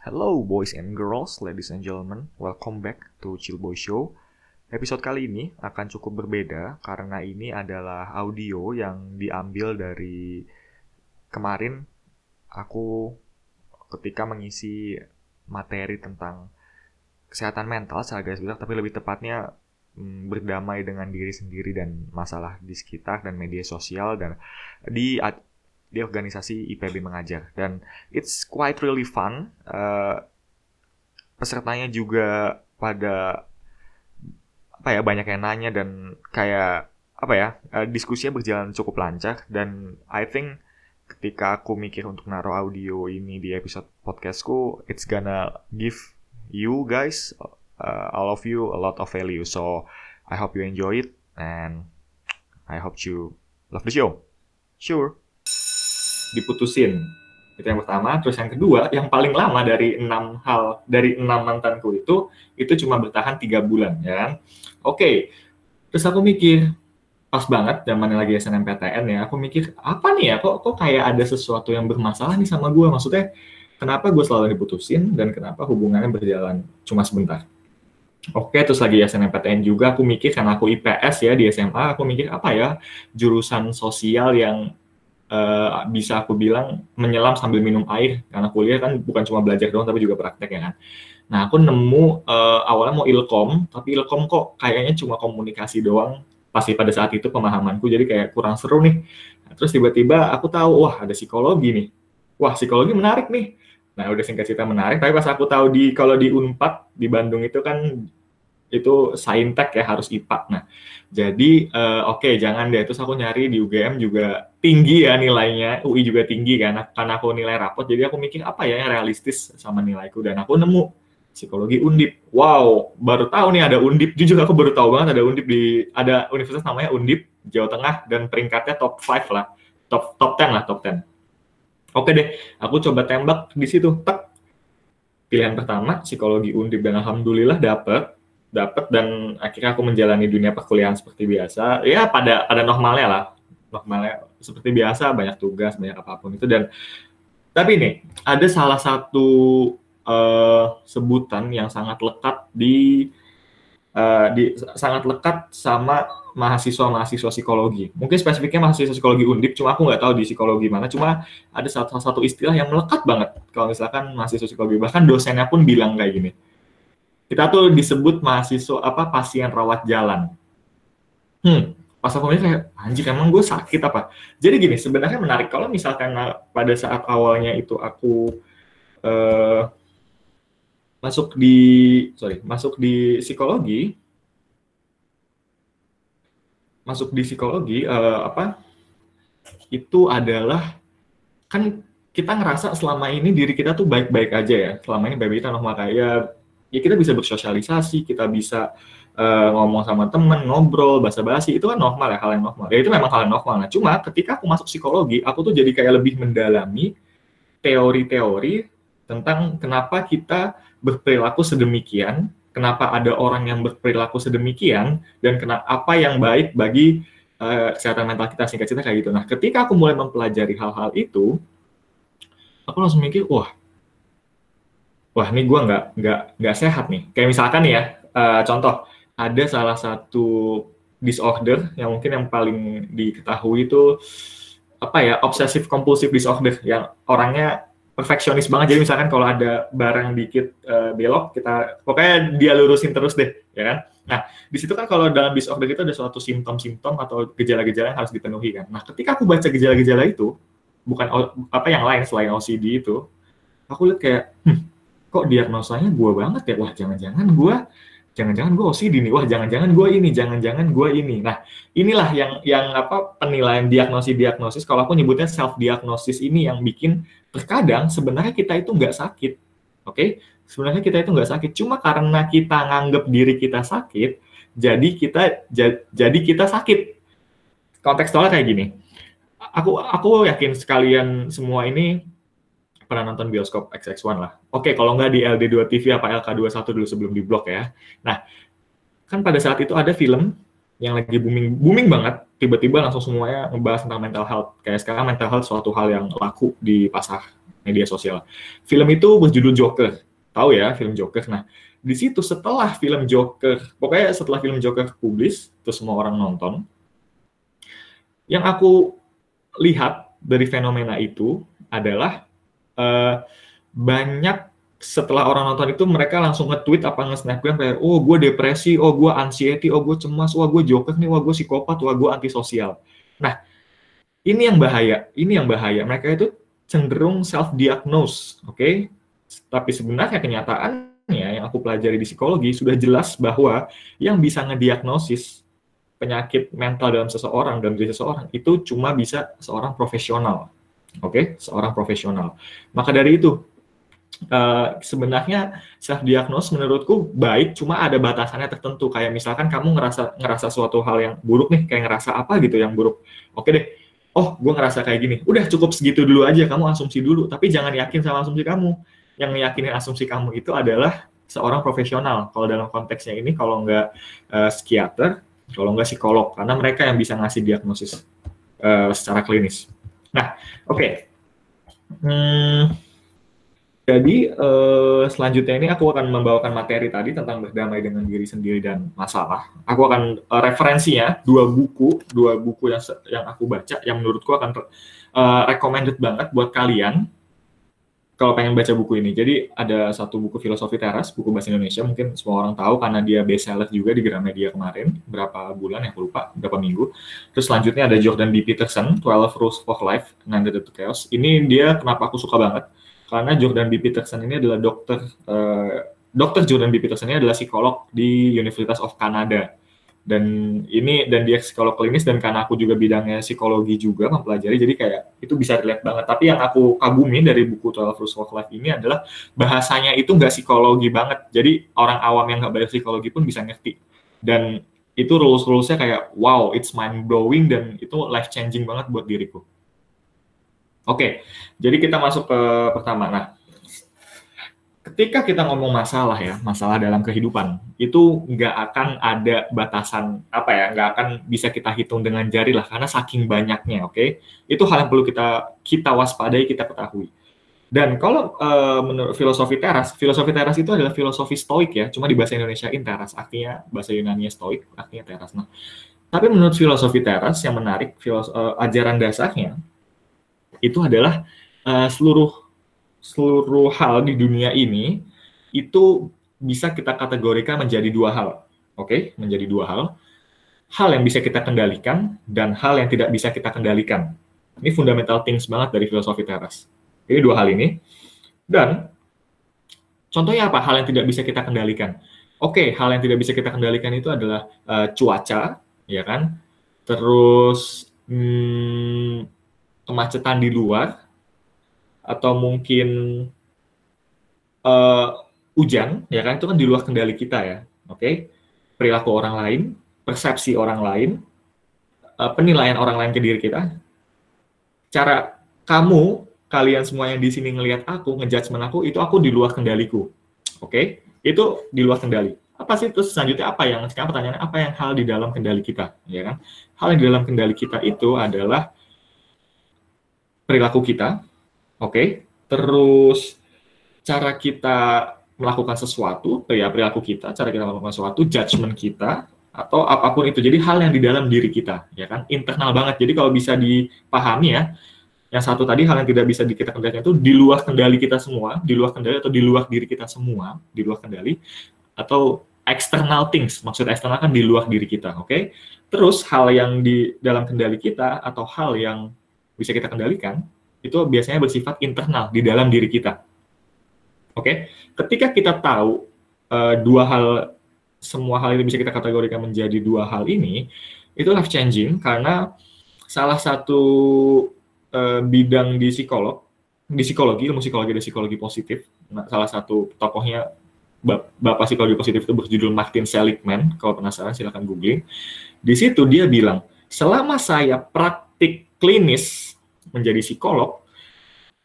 Hello boys and girls, ladies and gentlemen, welcome back to Chill Boy Show. Episode kali ini akan cukup berbeda karena ini adalah audio yang diambil dari kemarin aku ketika mengisi materi tentang kesehatan mental secara garis besar, tapi lebih tepatnya mm, berdamai dengan diri sendiri dan masalah di sekitar dan media sosial dan di di organisasi IPB mengajar. Dan it's quite really fun. Uh, pesertanya juga pada apa ya banyak yang nanya dan kayak apa ya uh, diskusinya berjalan cukup lancar. Dan I think ketika aku mikir untuk naruh audio ini di episode podcastku it's gonna give you guys uh, all of you a lot of value. So I hope you enjoy it and I hope you love the show. Sure diputusin. Itu yang pertama. Terus yang kedua yang paling lama dari enam hal dari enam mantanku itu itu cuma bertahan tiga bulan ya kan? Oke. Terus aku mikir pas banget zaman lagi SNMPTN ya aku mikir apa nih ya? Kok kok kayak ada sesuatu yang bermasalah nih sama gue maksudnya kenapa gue selalu diputusin dan kenapa hubungannya berjalan cuma sebentar? Oke, terus lagi SNMPTN juga aku mikir karena aku IPS ya di SMA, aku mikir apa ya? Jurusan sosial yang uh, bisa aku bilang menyelam sambil minum air karena kuliah kan bukan cuma belajar doang tapi juga praktek ya kan. Nah aku nemu uh, awalnya mau ilkom tapi ilkom kok kayaknya cuma komunikasi doang pasti pada saat itu pemahamanku jadi kayak kurang seru nih. Nah, terus tiba-tiba aku tahu wah ada psikologi nih. Wah psikologi menarik nih. Nah udah singkat cerita menarik tapi pas aku tahu di kalau di Unpad di Bandung itu kan itu saintek ya harus IPA. Nah, jadi uh, oke okay, jangan deh terus aku nyari di UGM juga tinggi ya nilainya, UI juga tinggi kan karena aku nilai rapot. Jadi aku mikir apa ya yang realistis sama nilaiku dan aku nemu psikologi Undip. Wow, baru tahu nih ada Undip. Jujur aku baru tahu banget ada Undip di ada universitas namanya Undip Jawa Tengah dan peringkatnya top 5 lah. Top top 10 lah, top 10. Oke deh, aku coba tembak di situ. Tek. Pilihan pertama psikologi Undip dan alhamdulillah dapet dapat dan akhirnya aku menjalani dunia perkuliahan seperti biasa ya pada pada normalnya lah normalnya seperti biasa banyak tugas banyak apa pun itu dan tapi nih ada salah satu uh, sebutan yang sangat lekat di uh, di sangat lekat sama mahasiswa-mahasiswa psikologi. Mungkin spesifiknya mahasiswa psikologi undip, cuma aku nggak tahu di psikologi mana. Cuma ada satu, satu istilah yang melekat banget kalau misalkan mahasiswa psikologi. Bahkan dosennya pun bilang kayak gini kita tuh disebut mahasiswa apa pasien rawat jalan. Hmm, pas aku kayak anjir emang gue sakit apa? Jadi gini sebenarnya menarik kalau misalkan pada saat awalnya itu aku uh, masuk di sorry masuk di psikologi masuk di psikologi uh, apa itu adalah kan kita ngerasa selama ini diri kita tuh baik-baik aja ya selama ini baik-baik kita normal kayak ya kita bisa bersosialisasi, kita bisa uh, ngomong sama temen, ngobrol, basa-basi, itu kan normal ya, hal yang normal. Ya itu memang hal yang normal. Nah, cuma ketika aku masuk psikologi, aku tuh jadi kayak lebih mendalami teori-teori tentang kenapa kita berperilaku sedemikian, kenapa ada orang yang berperilaku sedemikian, dan kenapa apa yang baik bagi uh, kesehatan mental kita singkat cerita kayak gitu. Nah, ketika aku mulai mempelajari hal-hal itu, aku langsung mikir, wah wah ini gue nggak nggak nggak sehat nih. Kayak misalkan nih ya, uh, contoh ada salah satu disorder yang mungkin yang paling diketahui itu apa ya obsessive compulsive disorder yang orangnya perfeksionis banget. Jadi misalkan kalau ada barang dikit uh, belok kita pokoknya dia lurusin terus deh ya kan? Nah di situ kan kalau dalam disorder itu ada suatu simptom-simptom atau gejala-gejala yang harus dipenuhi kan. Nah ketika aku baca gejala-gejala itu bukan apa yang lain selain OCD itu aku lihat kayak hmm, kok diagnosanya gue banget ya? Wah jangan-jangan gue jangan-jangan gue OCD nih. Wah jangan-jangan gue ini jangan-jangan gue ini. Nah inilah yang yang apa penilaian diagnosis diagnosis. Kalau aku nyebutnya self diagnosis ini yang bikin terkadang sebenarnya kita itu nggak sakit oke? Okay? sebenarnya kita itu nggak sakit. Cuma karena kita nganggap diri kita sakit jadi kita jadi kita sakit. Kontekstualnya kayak gini. Aku aku yakin sekalian semua ini pernah nonton bioskop XX1 lah. Oke, kalau nggak di LD2 TV apa LK21 dulu sebelum di blok ya. Nah, kan pada saat itu ada film yang lagi booming booming banget, tiba-tiba langsung semuanya ngebahas tentang mental health. Kayak sekarang mental health suatu hal yang laku di pasar media sosial. Film itu berjudul Joker. Tahu ya film Joker. Nah, di situ setelah film Joker, pokoknya setelah film Joker publis, terus semua orang nonton, yang aku lihat dari fenomena itu adalah uh, banyak setelah orang nonton itu mereka langsung nge-tweet apa nge-snapgram kayak oh gue depresi, oh gue anxiety, oh gue cemas, wah gue joker nih, wah gue psikopat, wah gue antisosial. Nah, ini yang bahaya, ini yang bahaya. Mereka itu cenderung self-diagnose, oke? Okay? Tapi sebenarnya kenyataannya yang aku pelajari di psikologi sudah jelas bahwa yang bisa ngediagnosis penyakit mental dalam seseorang dan diri seseorang itu cuma bisa seorang profesional, oke? Okay? Seorang profesional. Maka dari itu Uh, sebenarnya self diagnose menurutku baik cuma ada batasannya tertentu. Kayak misalkan kamu ngerasa ngerasa suatu hal yang buruk nih kayak ngerasa apa gitu yang buruk. Oke deh. Oh gue ngerasa kayak gini. Udah cukup segitu dulu aja. Kamu asumsi dulu. Tapi jangan yakin sama asumsi kamu. Yang meyakini asumsi kamu itu adalah seorang profesional. Kalau dalam konteksnya ini kalau nggak uh, psikiater kalau nggak psikolog. Karena mereka yang bisa ngasih diagnosis uh, secara klinis nah oke okay. hmm, jadi uh, selanjutnya ini aku akan membawakan materi tadi tentang berdamai dengan diri sendiri dan masalah. Aku akan uh, referensinya dua buku, dua buku yang yang aku baca yang menurutku akan uh, recommended banget buat kalian kalau pengen baca buku ini. Jadi ada satu buku filosofi teras, buku bahasa Indonesia mungkin semua orang tahu karena dia bestseller juga di Gramedia kemarin, berapa bulan ya aku lupa, berapa minggu. Terus selanjutnya ada Jordan B. Peterson, 12 Rules of Life, Nanded to Chaos. Ini dia kenapa aku suka banget karena Jordan B. Peterson ini adalah dokter uh, dokter Jordan B. Peterson ini adalah psikolog di Universitas of Canada dan ini dan dia psikolog klinis dan karena aku juga bidangnya psikologi juga mempelajari jadi kayak itu bisa relate banget. Tapi yang aku kagumi dari buku 12 Rules of Life ini adalah bahasanya itu nggak psikologi banget. Jadi orang awam yang nggak belajar psikologi pun bisa ngerti. Dan itu rules rulesnya kayak wow it's mind blowing dan itu life changing banget buat diriku. Oke, jadi kita masuk ke pertama. Nah, ketika kita ngomong masalah ya, masalah dalam kehidupan, itu nggak akan ada batasan apa ya, nggak akan bisa kita hitung dengan jari lah, karena saking banyaknya, oke? Itu hal yang perlu kita kita waspadai, kita ketahui. Dan kalau uh, menurut filosofi teras, filosofi teras itu adalah filosofi stoik ya, cuma di bahasa Indonesia in teras, artinya bahasa Yunani stoik, artinya teras. Nah, tapi menurut filosofi teras yang menarik, filos uh, ajaran dasarnya itu adalah uh, seluruh seluruh hal di dunia ini itu bisa kita kategorikan menjadi dua hal. Oke, okay? menjadi dua hal. Hal yang bisa kita kendalikan dan hal yang tidak bisa kita kendalikan. Ini fundamental things banget dari filosofi teras. Ini dua hal ini. Dan contohnya apa hal yang tidak bisa kita kendalikan? Oke, okay, hal yang tidak bisa kita kendalikan itu adalah uh, cuaca, ya kan? Terus hmm, kemacetan di luar atau mungkin uh, hujan ya kan? Itu kan di luar kendali kita ya oke? Okay? perilaku orang lain persepsi orang lain uh, penilaian orang lain ke diri kita. Cara kamu kalian semua yang di sini ngelihat aku ngejudgment aku itu aku di luar kendaliku oke? Okay? itu di luar kendali. Apa sih? Terus selanjutnya apa yang sekarang pertanyaannya apa yang hal di dalam kendali kita ya kan? Hal yang di dalam kendali kita itu adalah perilaku kita, oke, terus cara kita melakukan sesuatu, ya perilaku kita, cara kita melakukan sesuatu, judgement kita, atau apa pun itu. Jadi hal yang di dalam diri kita, ya kan, internal banget. Jadi kalau bisa dipahami ya, yang satu tadi hal yang tidak bisa kita kendalikan itu di luar kendali kita semua, di luar kendali atau di luar diri kita semua, di luar kendali, atau external things, maksud eksternal kan di luar diri kita, oke? Okay? Terus hal yang di dalam kendali kita atau hal yang bisa kita kendalikan, itu biasanya bersifat internal di dalam diri kita. Oke, okay? ketika kita tahu uh, dua hal, semua hal ini bisa kita kategorikan menjadi dua hal ini, itu life changing karena salah satu uh, bidang di psikolog, di psikologi, ilmu psikologi dan psikologi positif, nah, salah satu tokohnya Bapak psikologi positif itu berjudul Martin Seligman, kalau penasaran silahkan googling. Di situ dia bilang, selama saya praktik klinis menjadi psikolog,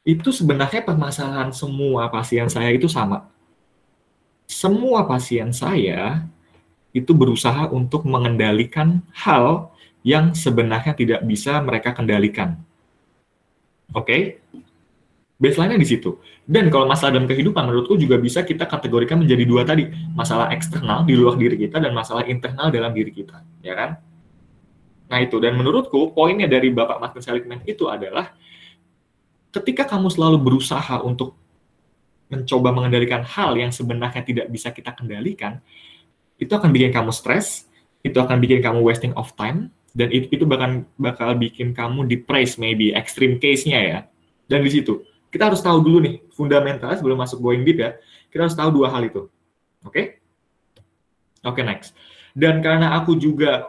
itu sebenarnya permasalahan semua pasien saya itu sama. Semua pasien saya itu berusaha untuk mengendalikan hal yang sebenarnya tidak bisa mereka kendalikan. Oke? Okay? Baseline-nya di situ. Dan kalau masalah dalam kehidupan, menurutku juga bisa kita kategorikan menjadi dua tadi. Masalah eksternal di luar diri kita dan masalah internal dalam diri kita. Ya kan? Nah itu, dan menurutku poinnya dari Bapak Martin Seligman itu adalah ketika kamu selalu berusaha untuk mencoba mengendalikan hal yang sebenarnya tidak bisa kita kendalikan, itu akan bikin kamu stres, itu akan bikin kamu wasting of time, dan itu, itu bahkan bakal bikin kamu depressed maybe, extreme case-nya ya. Dan di situ, kita harus tahu dulu nih fundamental sebelum masuk going deep ya. Kita harus tahu dua hal itu. Oke? Okay? Oke, okay, next. Dan karena aku juga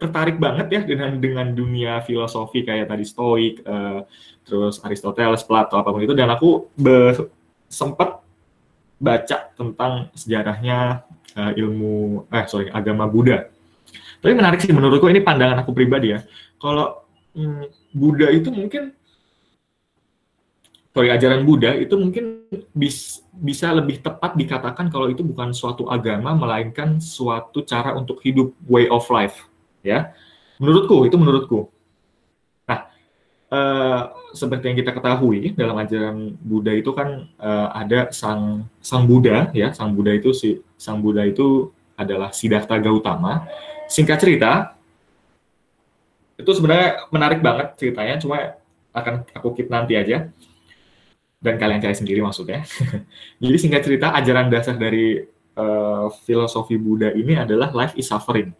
tertarik banget ya dengan dengan dunia filosofi kayak tadi Stoik, uh, terus Aristoteles, Plato, apa pun itu, dan aku sempat baca tentang sejarahnya uh, ilmu, eh sorry, agama Buddha. Tapi menarik sih menurutku ini pandangan aku pribadi ya. Kalau hmm, Buddha itu mungkin sorry ajaran Buddha itu mungkin bis, bisa lebih tepat dikatakan kalau itu bukan suatu agama melainkan suatu cara untuk hidup way of life ya. Menurutku itu menurutku. Nah uh, seperti yang kita ketahui dalam ajaran Buddha itu kan uh, ada sang sang Buddha ya. Sang Buddha itu si sang Buddha itu adalah Siddhartha Gautama. Singkat cerita itu sebenarnya menarik banget ceritanya cuma akan aku keep nanti aja. Dan kalian cari sendiri maksudnya. Jadi singkat cerita ajaran dasar dari uh, filosofi Buddha ini adalah life is suffering.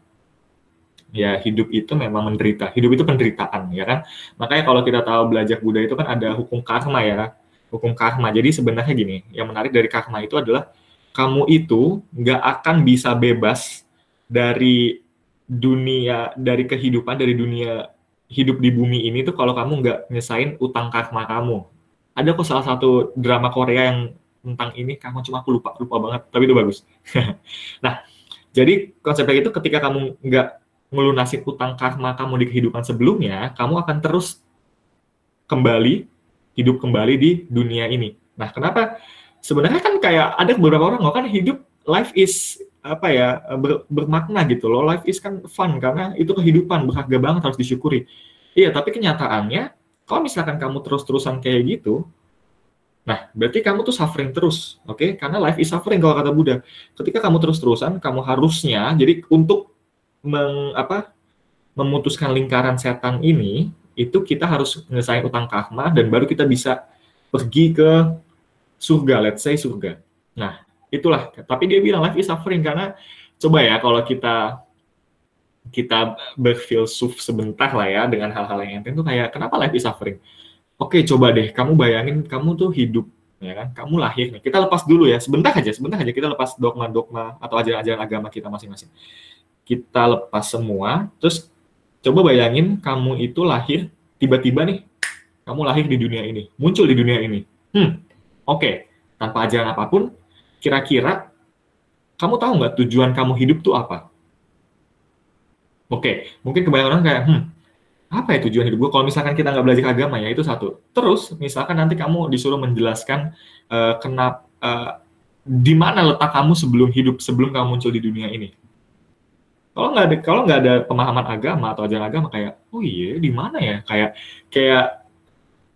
Ya hidup itu memang menderita. Hidup itu penderitaan ya kan. Makanya kalau kita tahu belajar Buddha itu kan ada hukum karma ya. Hukum karma. Jadi sebenarnya gini, yang menarik dari karma itu adalah kamu itu nggak akan bisa bebas dari dunia, dari kehidupan, dari dunia hidup di bumi ini tuh kalau kamu nggak nyesain utang karma kamu ada kok salah satu drama Korea yang tentang ini kamu cuma aku lupa lupa banget tapi itu bagus nah jadi konsepnya itu ketika kamu nggak melunasi utang karma kamu di kehidupan sebelumnya kamu akan terus kembali hidup kembali di dunia ini nah kenapa sebenarnya kan kayak ada beberapa orang kan hidup life is apa ya ber, bermakna gitu loh life is kan fun karena itu kehidupan berharga banget harus disyukuri iya tapi kenyataannya kalau misalkan kamu terus-terusan kayak gitu, nah berarti kamu tuh suffering terus, oke? Okay? Karena life is suffering kalau kata Buddha. Ketika kamu terus-terusan, kamu harusnya jadi untuk meng, apa, memutuskan lingkaran setan ini, itu kita harus menyelesaikan utang karma dan baru kita bisa pergi ke surga, let's say surga. Nah, itulah. Tapi dia bilang life is suffering karena coba ya kalau kita kita berfilsuf sebentar lah ya dengan hal-hal yang enteng tuh kayak kenapa life is suffering? Oke, coba deh kamu bayangin kamu tuh hidup ya kan, kamu lahir nih. Kita lepas dulu ya, sebentar aja, sebentar aja kita lepas dogma-dogma atau ajaran-ajaran agama kita masing-masing. Kita lepas semua, terus coba bayangin kamu itu lahir tiba-tiba nih, kamu lahir di dunia ini, muncul di dunia ini. Hmm, oke, tanpa ajaran apa pun, kira-kira kamu tahu nggak tujuan kamu hidup tuh apa? Oke, mungkin kebanyakan orang kayak, hmm, apa ya tujuan hidup gue? Kalau misalkan kita nggak belajar agama ya itu satu. Terus misalkan nanti kamu disuruh menjelaskan uh, kenapa uh, di mana letak kamu sebelum hidup, sebelum kamu muncul di dunia ini. Kalau nggak ada kalau nggak ada pemahaman agama atau ajaran agama kayak, oh iya di mana ya? Kayak kayak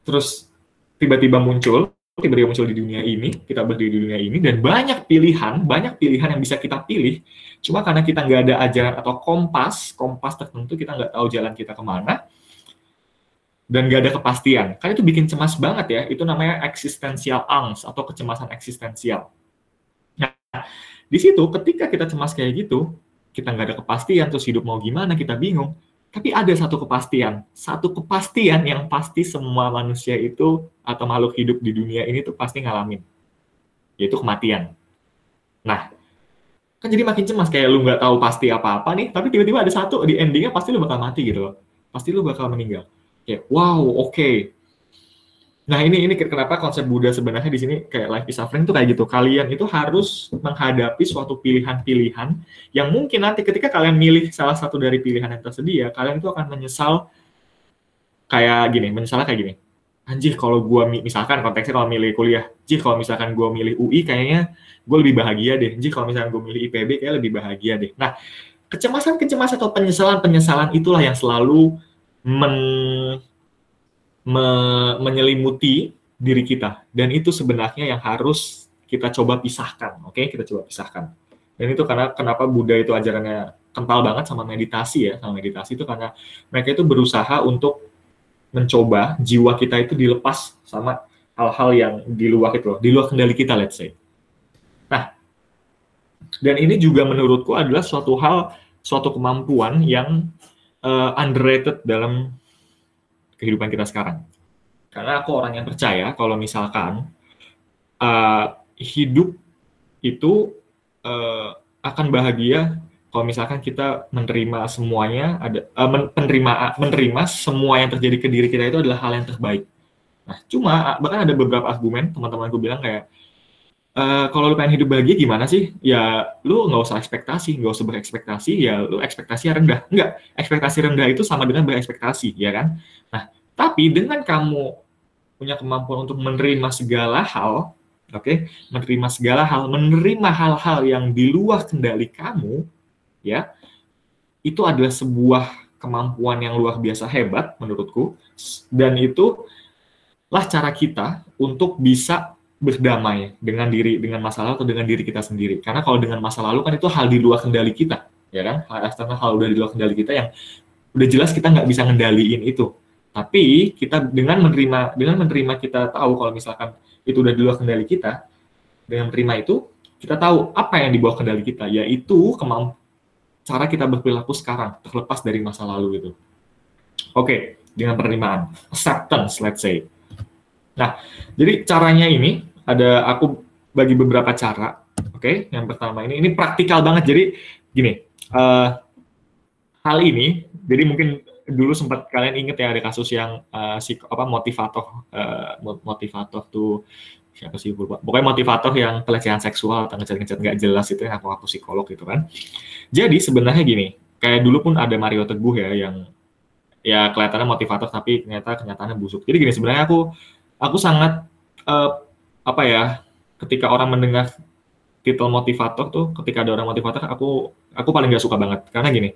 terus tiba-tiba muncul tiba-tiba muncul di dunia ini, kita berdiri di dunia ini, dan banyak pilihan, banyak pilihan yang bisa kita pilih, cuma karena kita nggak ada ajaran atau kompas, kompas tertentu, kita nggak tahu jalan kita ke mana, dan nggak ada kepastian. Kan itu bikin cemas banget ya, itu namanya eksistensial angst atau kecemasan eksistensial. Nah, di situ ketika kita cemas kayak gitu, kita nggak ada kepastian, terus hidup mau gimana, kita bingung, tapi ada satu kepastian, satu kepastian yang pasti semua manusia itu atau makhluk hidup di dunia ini tuh pasti ngalamin, yaitu kematian. Nah, kan jadi makin cemas kayak lu nggak tahu pasti apa-apa nih, tapi tiba-tiba ada satu di endingnya pasti lu bakal mati gitu loh, pasti lu bakal meninggal. Kayak wow, oke, okay. Nah ini ini kenapa konsep Buddha sebenarnya di sini kayak life is suffering tuh kayak gitu. Kalian itu harus menghadapi suatu pilihan-pilihan yang mungkin nanti ketika kalian milih salah satu dari pilihan yang tersedia, kalian itu akan menyesal kayak gini, menyesal kayak gini. Anjir kalau gua misalkan konteksnya kalau milih kuliah, anjir kalau misalkan gua milih UI kayaknya gue lebih bahagia deh. Anjir kalau misalkan gue milih IPB kayak lebih bahagia deh. Nah, kecemasan-kecemasan atau penyesalan-penyesalan itulah yang selalu men me menyelimuti diri kita. Dan itu sebenarnya yang harus kita coba pisahkan, oke? Okay? Kita coba pisahkan. Dan itu karena kenapa Buddha itu ajarannya kental banget sama meditasi ya, sama meditasi itu karena mereka itu berusaha untuk mencoba jiwa kita itu dilepas sama hal-hal yang di luar itu, di luar kendali kita, let's say. Nah, dan ini juga menurutku adalah suatu hal, suatu kemampuan yang uh, underrated dalam kehidupan kita sekarang. Karena aku orang yang percaya kalau misalkan uh, hidup itu uh, akan bahagia kalau misalkan kita menerima semuanya ada uh, menerima menerima semua yang terjadi ke diri kita itu adalah hal yang terbaik. Nah, cuma bahkan ada beberapa argumen teman-temanku bilang kayak Uh, kalau lu pengen hidup bahagia gimana sih? Ya lu nggak usah ekspektasi, nggak usah berekspektasi, ya lu ekspektasi rendah. Enggak, ekspektasi rendah itu sama dengan berekspektasi, ya kan? Tapi dengan kamu punya kemampuan untuk menerima segala hal, oke, okay? menerima segala hal, menerima hal-hal yang di luar kendali kamu, ya, itu adalah sebuah kemampuan yang luar biasa hebat menurutku, dan itu lah cara kita untuk bisa berdamai dengan diri dengan masa lalu atau dengan diri kita sendiri. Karena kalau dengan masa lalu kan itu hal di luar kendali kita, ya kan? Hal hal udah di luar kendali kita yang udah jelas kita nggak bisa ngendaliin itu. Tapi kita dengan menerima dengan menerima kita tahu kalau misalkan itu udah di luar kendali kita, dengan menerima itu kita tahu apa yang di bawah kendali kita, yaitu kemampuan cara kita berperilaku sekarang terlepas dari masa lalu itu. Oke, okay, dengan penerimaan, acceptance, let's say. Nah, jadi caranya ini ada aku bagi beberapa cara. Oke, okay? yang pertama ini ini praktikal banget. Jadi gini, uh, hal ini, jadi mungkin dulu sempat kalian inget ya ada kasus yang uh, si apa motivator uh, motivator tuh siapa sih lupa. Pokoknya motivator yang pelecehan seksual atau ngecat-ngecat nggak jelas itu yang aku aku psikolog gitu kan. Jadi sebenarnya gini, kayak dulu pun ada Mario Teguh ya yang ya kelihatannya motivator tapi ternyata kenyataannya busuk. Jadi gini sebenarnya aku aku sangat uh, apa ya ketika orang mendengar titel motivator tuh ketika ada orang motivator aku aku paling gak suka banget karena gini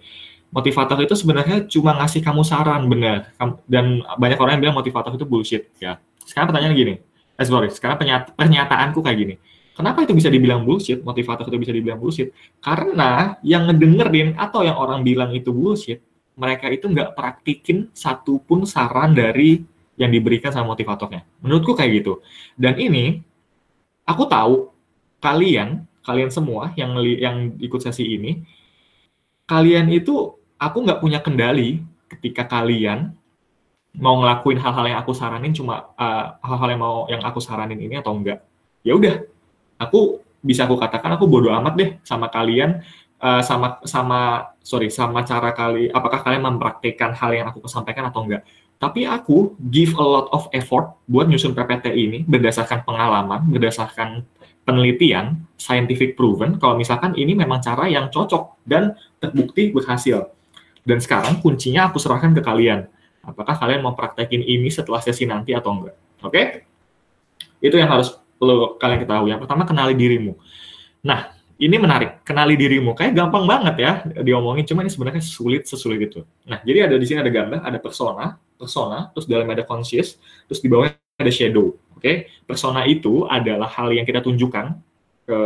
motivator itu sebenarnya cuma ngasih kamu saran benar dan banyak orang yang bilang motivator itu bullshit ya. Sekarang pertanyaan gini eh sorry sekarang pernyata, pernyataanku kayak gini. Kenapa itu bisa dibilang bullshit? Motivator itu bisa dibilang bullshit? Karena yang ngedengerin atau yang orang bilang itu bullshit mereka itu nggak praktikin satupun saran dari yang diberikan sama motivatornya. Menurutku kayak gitu. Dan ini aku tahu kalian, kalian semua yang yang ikut sesi ini, kalian itu aku nggak punya kendali ketika kalian mau ngelakuin hal-hal yang aku saranin cuma uh, hal-hal yang mau yang aku saranin ini atau enggak. Ya udah, aku bisa aku katakan aku bodoh amat deh sama kalian uh, sama sama sorry sama cara kali apakah kalian mempraktikkan hal yang aku sampaikan atau enggak tapi aku give a lot of effort buat nyusun PPT ini berdasarkan pengalaman, berdasarkan penelitian, scientific proven, kalau misalkan ini memang cara yang cocok dan terbukti berhasil. Dan sekarang kuncinya aku serahkan ke kalian. Apakah kalian mau praktekin ini setelah sesi nanti atau enggak? Oke? Okay? Itu yang harus lo kalian ketahui. Yang pertama, kenali dirimu. Nah, ini menarik. Kenali dirimu. Kayak gampang banget ya diomongin, cuma ini sebenarnya sulit sesulit itu. Nah, jadi ada di sini ada gambar, ada persona, persona, terus dalamnya ada conscious, terus di bawahnya ada shadow. Oke, okay? persona itu adalah hal yang kita tunjukkan ke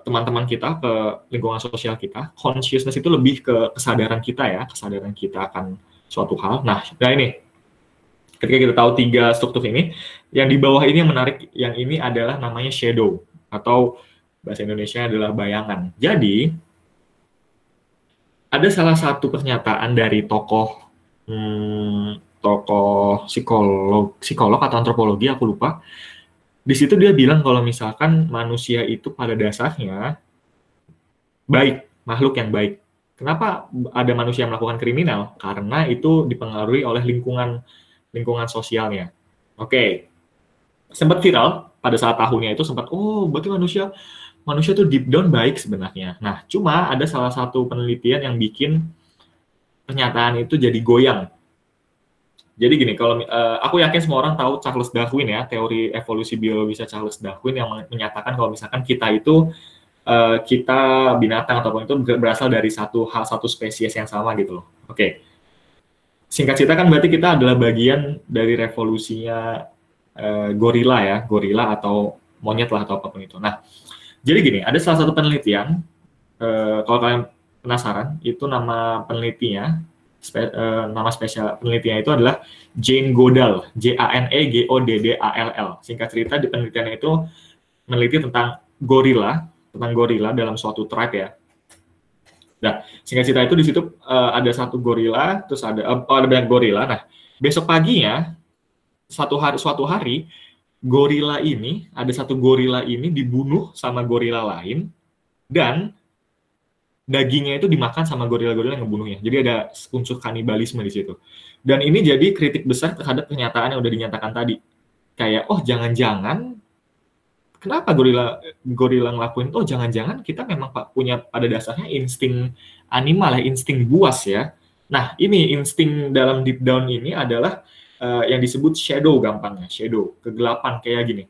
teman-teman kita, ke lingkungan sosial kita. Consciousness itu lebih ke kesadaran kita ya, kesadaran kita akan suatu hal. Nah, nah ini ketika kita tahu tiga struktur ini, yang di bawah ini yang menarik, yang ini adalah namanya shadow atau bahasa Indonesia adalah bayangan. Jadi ada salah satu pernyataan dari tokoh hmm, tokoh psikolog psikolog atau antropologi aku lupa. Di situ dia bilang kalau misalkan manusia itu pada dasarnya baik, makhluk yang baik. Kenapa ada manusia yang melakukan kriminal? Karena itu dipengaruhi oleh lingkungan lingkungan sosialnya. Oke. Sempat viral pada saat tahunnya itu sempat oh berarti manusia manusia tuh deep down baik sebenarnya. Nah, cuma ada salah satu penelitian yang bikin pernyataan itu jadi goyang. Jadi gini, kalau uh, aku yakin semua orang tahu Charles Darwin ya, teori evolusi biologi Charles Darwin yang menyatakan kalau misalkan kita itu uh, kita binatang ataupun itu berasal dari satu hal satu spesies yang sama gitu loh. Oke. Okay. Singkat cerita kan berarti kita adalah bagian dari revolusinya uh, gorila ya, gorila atau monyet lah atau apa pun itu. Nah, jadi gini, ada salah satu penelitian, uh, kalau kalian penasaran, itu nama penelitinya, spe, uh, nama spesial penelitiannya itu adalah Jane Goodall, J A N E G O D D A L L. Singkat cerita di penelitiannya itu meneliti tentang gorila, tentang gorila dalam suatu tribe ya. Nah, singkat cerita itu di situ uh, ada satu gorila, terus ada uh, ada banyak gorila. Nah, besok paginya satu hari suatu hari gorila ini ada satu gorila ini dibunuh sama gorila lain dan dagingnya itu dimakan sama gorila-gorila yang ngebunuhnya. Jadi ada unsur kanibalisme di situ. Dan ini jadi kritik besar terhadap kenyataan yang udah dinyatakan tadi. Kayak oh jangan-jangan kenapa gorila gorila ngelakuin oh jangan-jangan kita memang pak punya pada dasarnya insting animal ya insting buas ya nah ini insting dalam deep down ini adalah uh, yang disebut shadow gampangnya, shadow, kegelapan kayak gini.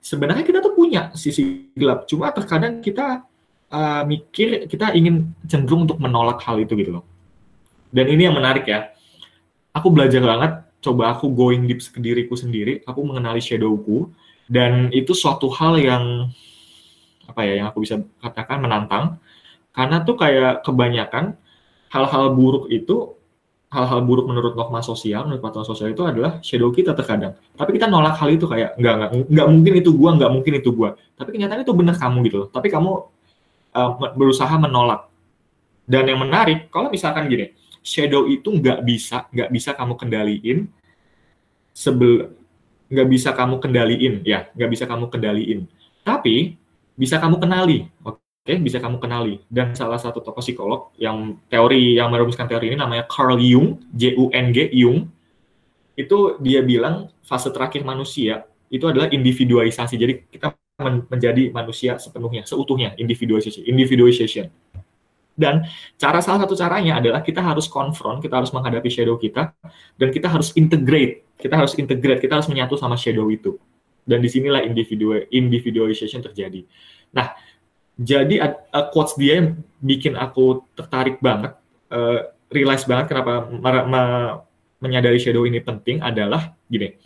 Sebenarnya kita tuh punya sisi gelap, cuma terkadang kita uh, mikir kita ingin cenderung untuk menolak hal itu gitu loh. Dan ini yang menarik ya. Aku belajar banget, coba aku going deep ke diriku sendiri, aku mengenali shadowku, dan itu suatu hal yang apa ya yang aku bisa katakan menantang karena tuh kayak kebanyakan hal-hal buruk itu hal-hal buruk menurut norma sosial, menurut patokan sosial itu adalah shadow kita terkadang. Tapi kita nolak hal itu kayak nggak nggak nggak mungkin itu gua, nggak mungkin itu gua. Tapi kenyataan itu benar kamu gitu loh. Tapi kamu uh, berusaha menolak. Dan yang menarik, kalau misalkan gini, shadow itu nggak bisa nggak bisa kamu kendaliin sebel nggak bisa kamu kendaliin ya nggak bisa kamu kendaliin tapi bisa kamu kenali oke Oke, bisa kamu kenali. Dan salah satu tokoh psikolog yang teori yang merumuskan teori ini namanya Carl Jung, J U N G Jung. Itu dia bilang fase terakhir manusia itu adalah individualisasi. Jadi kita men menjadi manusia sepenuhnya, seutuhnya, individualisasi, individualization. Dan cara salah satu caranya adalah kita harus konfront, kita harus menghadapi shadow kita, dan kita harus integrate, kita harus integrate, kita harus menyatu sama shadow itu. Dan di sinilah individu individualization terjadi. Nah, jadi uh, quotes dia yang bikin aku tertarik banget, uh, realize banget kenapa menyadari shadow ini penting adalah gini,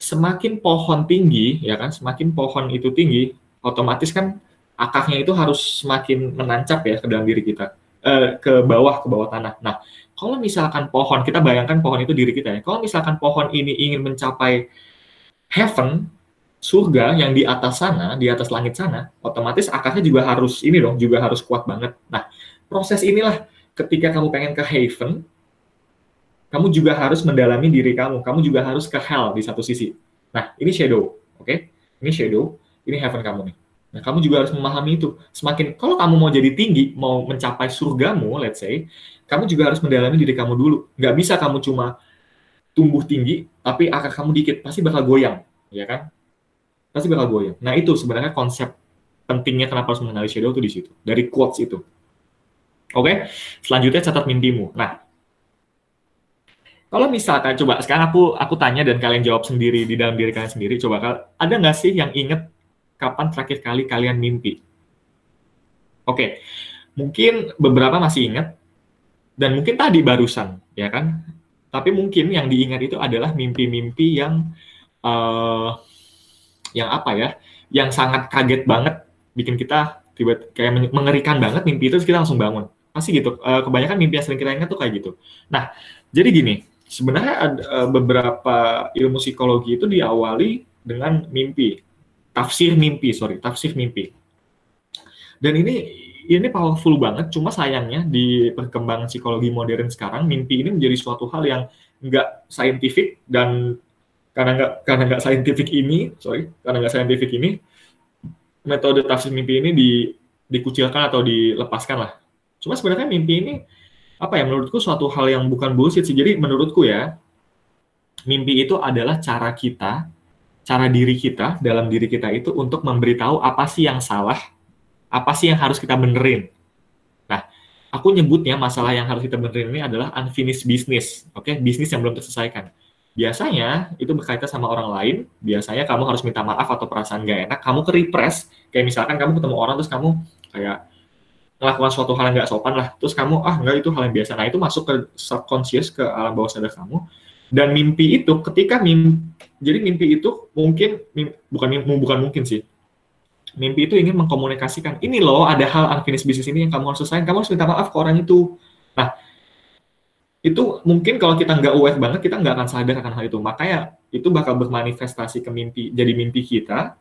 semakin pohon tinggi, ya kan, semakin pohon itu tinggi, otomatis kan akarnya itu harus semakin menancap ya ke dalam diri kita, uh, ke bawah, ke bawah tanah. Nah, kalau misalkan pohon, kita bayangkan pohon itu diri kita ya, kalau misalkan pohon ini ingin mencapai heaven, surga yang di atas sana, di atas langit sana, otomatis akarnya juga harus ini dong, juga harus kuat banget. Nah, proses inilah ketika kamu pengen ke heaven, kamu juga harus mendalami diri kamu. Kamu juga harus ke hell di satu sisi. Nah, ini shadow, oke? Okay? Ini shadow, ini heaven kamu nih. Nah, kamu juga harus memahami itu. Semakin kalau kamu mau jadi tinggi, mau mencapai surgamu, let's say, kamu juga harus mendalami diri kamu dulu. Nggak bisa kamu cuma tumbuh tinggi, tapi akar kamu dikit, pasti bakal goyang, ya kan? pasti bakal goyang. Nah itu sebenarnya konsep pentingnya kenapa harus mengenali shadow itu di situ, dari quotes itu. Oke, selanjutnya catat mimpimu. Nah, kalau misalkan coba sekarang aku aku tanya dan kalian jawab sendiri di dalam diri kalian sendiri, coba ada nggak sih yang inget kapan terakhir kali kalian mimpi? Oke, mungkin beberapa masih ingat dan mungkin tadi barusan, ya kan? Tapi mungkin yang diingat itu adalah mimpi-mimpi yang uh, yang apa ya, yang sangat kaget banget, bikin kita tiba kayak mengerikan banget mimpi itu kita langsung bangun. Pasti gitu. Uh, kebanyakan mimpi yang sering kita ingat tuh kayak gitu. Nah, jadi gini, sebenarnya ada uh, beberapa ilmu psikologi itu diawali dengan mimpi, tafsir mimpi, sorry, tafsir mimpi. Dan ini ini powerful banget, cuma sayangnya di perkembangan psikologi modern sekarang, mimpi ini menjadi suatu hal yang nggak saintifik dan karena nggak karena nggak saintifik ini sorry karena nggak saintifik ini metode tafsir mimpi ini di, dikucilkan atau dilepaskan lah cuma sebenarnya mimpi ini apa ya menurutku suatu hal yang bukan bullshit sih. Jadi menurutku ya mimpi itu adalah cara kita cara diri kita dalam diri kita itu untuk memberitahu apa sih yang salah apa sih yang harus kita benerin. Nah aku nyebutnya masalah yang harus kita benerin ini adalah unfinished business oke? Okay? bisnis yang belum terselesaikan. Biasanya itu berkaitan sama orang lain, biasanya kamu harus minta maaf atau perasaan gak enak, kamu ke repress, kayak misalkan kamu ketemu orang terus kamu kayak melakukan suatu hal yang gak sopan lah, terus kamu, ah enggak itu hal yang biasa, nah itu masuk ke subconscious, ke alam bawah sadar kamu, Dan mimpi itu ketika mimpi jadi mimpi itu mungkin mimpi, bukan bukan mungkin sih. Mimpi itu ingin mengkomunikasikan, ini loh ada hal unfinished business ini yang kamu harus selesaikan, kamu harus minta maaf ke orang itu. Nah, itu mungkin kalau kita nggak aware banget, kita nggak akan sadar akan hal itu. Makanya itu bakal bermanifestasi ke mimpi, jadi mimpi kita,